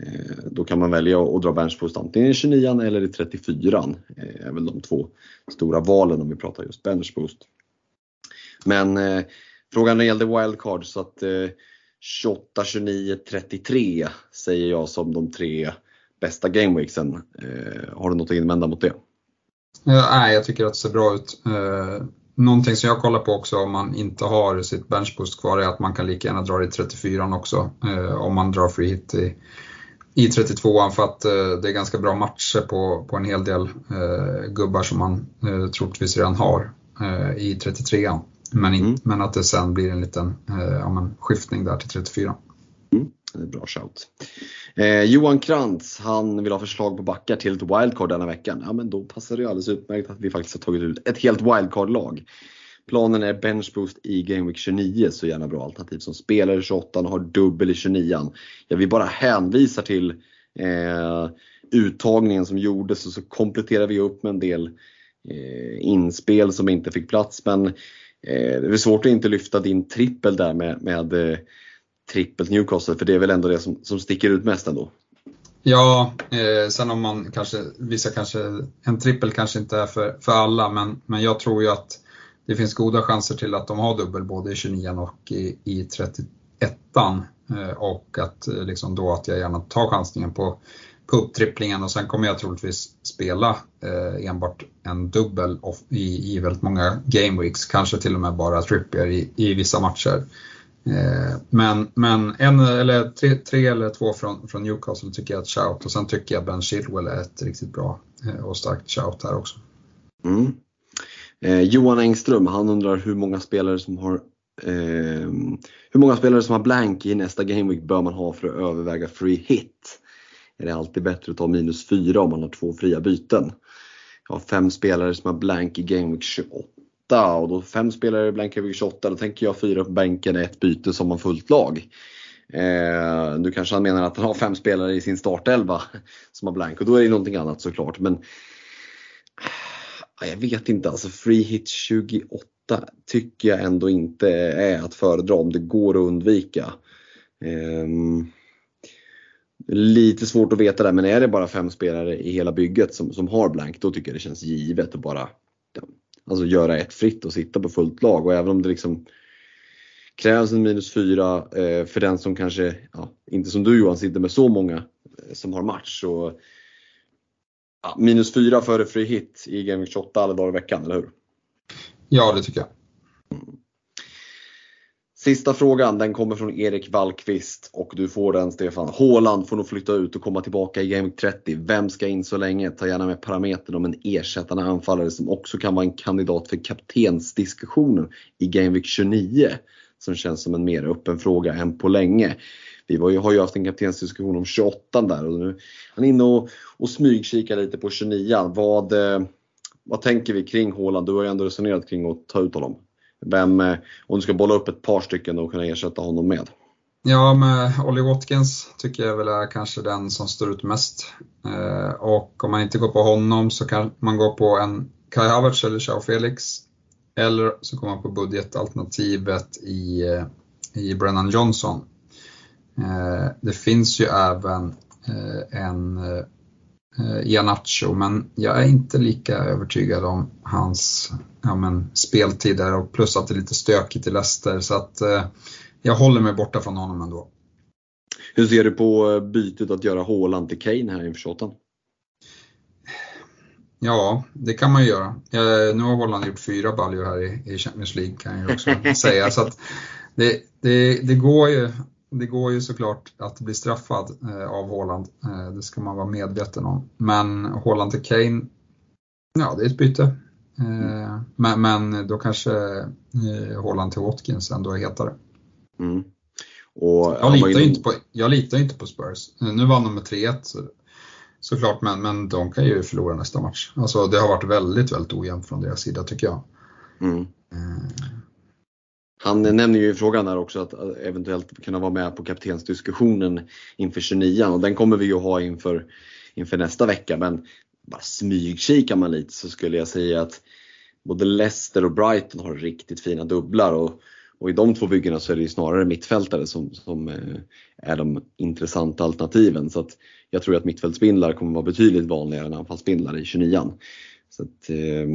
Eh, då kan man välja att dra benchpost antingen i 29an eller i 34an. Eh, är väl de två stora valen om vi pratar just benchpost. Men eh, frågan gällde wildcard så att 28, 29, 33 säger jag som de tre bästa gameweeksen. Eh, har du något att invända mot det? nej, jag tycker att det ser bra ut. Eh, Någonting som jag kollar på också om man inte har sitt benchboost kvar är att man kan lika gärna dra det i 34 också eh, om man drar free hit i, i 32an för att eh, det är ganska bra matcher på, på en hel del eh, gubbar som man eh, troligtvis redan har eh, i 33an. Men, mm. men att det sen blir en liten eh, ja, men, skiftning där till 34. Mm. Det är bra shout. Eh, Johan Krantz, han vill ha förslag på backar till ett wildcard denna veckan. Ja men då passar det ju alldeles utmärkt att vi faktiskt har tagit ut ett helt wildcard-lag. Planen är benchboost i Game Week 29, så gärna bra alternativ som spelare i 28 och har dubbel i 29. Jag vill bara hänvisa till eh, uttagningen som gjordes och så kompletterar vi upp med en del eh, inspel som inte fick plats. Men eh, det är svårt att inte lyfta din trippel där med, med eh, trippelt Newcastle för det är väl ändå det som, som sticker ut mest ändå. Ja, eh, sen om man kanske, vissa kanske, en trippel kanske inte är för, för alla men, men jag tror ju att det finns goda chanser till att de har dubbel både i 29 och i, i 31 eh, och att eh, liksom då att jag gärna tar chansningen på, på upptripplingen och sen kommer jag troligtvis spela eh, enbart en dubbel i, i väldigt många gameweeks, kanske till och med bara trippier i, i vissa matcher. Eh, men, men en eller tre, tre, eller två från, från Newcastle tycker jag är ett shout och sen tycker jag Ben Chilwell är ett riktigt bra eh, och starkt shout här också. Mm. Eh, Johan Engström, han undrar hur många spelare som har eh, hur många spelare som har blank i nästa gameweek bör man ha för att överväga free hit? Är det alltid bättre att ta minus fyra om man har två fria byten? Jag har fem spelare som har blank i gameweek 28 och då fem spelare blankar vi 28, då tänker jag fyra på bänken, ett byte som har fullt lag. Eh, nu kanske han menar att han har fem spelare i sin startelva som har blank och då är det någonting annat såklart. Men ah, jag vet inte, alltså free hit 28 tycker jag ändå inte är att föredra om det går att undvika. Eh, Lite svårt att veta där, men är det bara fem spelare i hela bygget som, som har blank, då tycker jag det känns givet att bara alltså, göra ett fritt och sitta på fullt lag. Och även om det liksom krävs en minus fyra eh, för den som kanske, ja, inte som du Johan, sitter med så många eh, som har match. Så, ja, minus fyra före free hit i Game 28 alla dagar i veckan, eller hur? Ja, det tycker jag. Sista frågan, den kommer från Erik Wallqvist och du får den Stefan. Håland får nog flytta ut och komma tillbaka i Game 30. Vem ska in så länge? Ta gärna med parametern om en ersättande anfallare som också kan vara en kandidat för kaptensdiskussionen i Game Week 29. Som känns som en mer öppen fråga än på länge. Vi var ju, har ju haft en kaptensdiskussion om 28 där och nu är han inne och, och smygkikar lite på 29. Vad, eh, vad tänker vi kring Håland? Du har ju ändå resonerat kring att ta ut honom. Vem, eh, om du ska bolla upp ett par stycken och kunna ersätta honom med? Ja, med Ollie Watkins tycker jag väl är kanske den som står ut mest. Eh, och om man inte går på honom så kan man gå på en Kai Havertz eller Chao Felix. Eller så kommer man på budgetalternativet i, eh, i Brennan Johnson. Eh, det finns ju även en eh, Ianacho, men jag är inte lika övertygad om hans ja, men, speltid där och plus att det är lite stökigt i Leicester så att eh, jag håller mig borta från honom ändå. Hur ser du på eh, bytet att göra Haaland till Kane här inför 28? Ja, det kan man ju göra. Eh, nu har Holland gjort fyra baljor här i, i Champions League kan jag också säga. Så att det, det, det går ju det går ju såklart att bli straffad eh, av Håland. Eh, det ska man vara medveten om. Men Håland till Kane, ja det är ett byte. Eh, men, men då kanske Håland till Watkins ändå är hetare. Mm. Och, jag, litar inte på, jag litar inte på Spurs. Nu vann de med 3-1 så, såklart, men, men de kan ju förlora nästa match. Alltså det har varit väldigt, väldigt ojämnt från deras sida tycker jag. Mm. Han nämner ju i frågan här också att eh, eventuellt kunna vara med på kaptensdiskussionen inför 29 och den kommer vi ju ha inför, inför nästa vecka. Men bara smygkikar man lite så skulle jag säga att både Leicester och Brighton har riktigt fina dubblar och, och i de två byggena så är det ju snarare mittfältare som, som eh, är de intressanta alternativen. Så att jag tror att mittfältsbindlar kommer vara betydligt vanligare än anfallsspindlar i 29 så att, eh,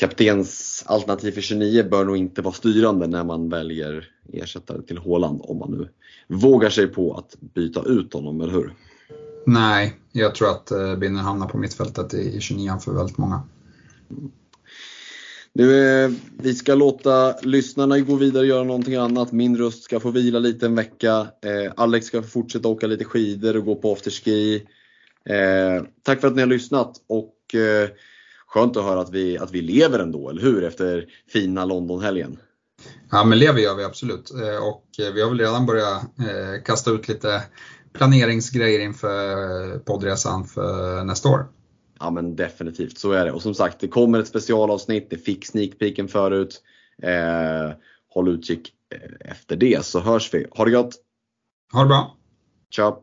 kaptens alternativ för 29 bör nog inte vara styrande när man väljer ersättare till Håland om man nu vågar sig på att byta ut honom, eller hur? Nej, jag tror att eh, Binner hamnar på mittfältet i 29 för väldigt många. Nu, eh, vi ska låta lyssnarna gå vidare och göra någonting annat. Min röst ska få vila lite en vecka. Eh, Alex ska få fortsätta åka lite skidor och gå på afterski. Eh, tack för att ni har lyssnat och eh, skönt att höra att vi, att vi lever ändå, eller hur? Efter fina Londonhelgen. Ja, men lever gör vi absolut. Eh, och vi har väl redan börjat eh, kasta ut lite planeringsgrejer inför poddresan för nästa år. Ja men definitivt, så är det. Och som sagt, det kommer ett specialavsnitt, det fick sneakpeaken förut. Eh, håll utkik eh, efter det så hörs vi. Ha det gott! Ha det bra! Ciao!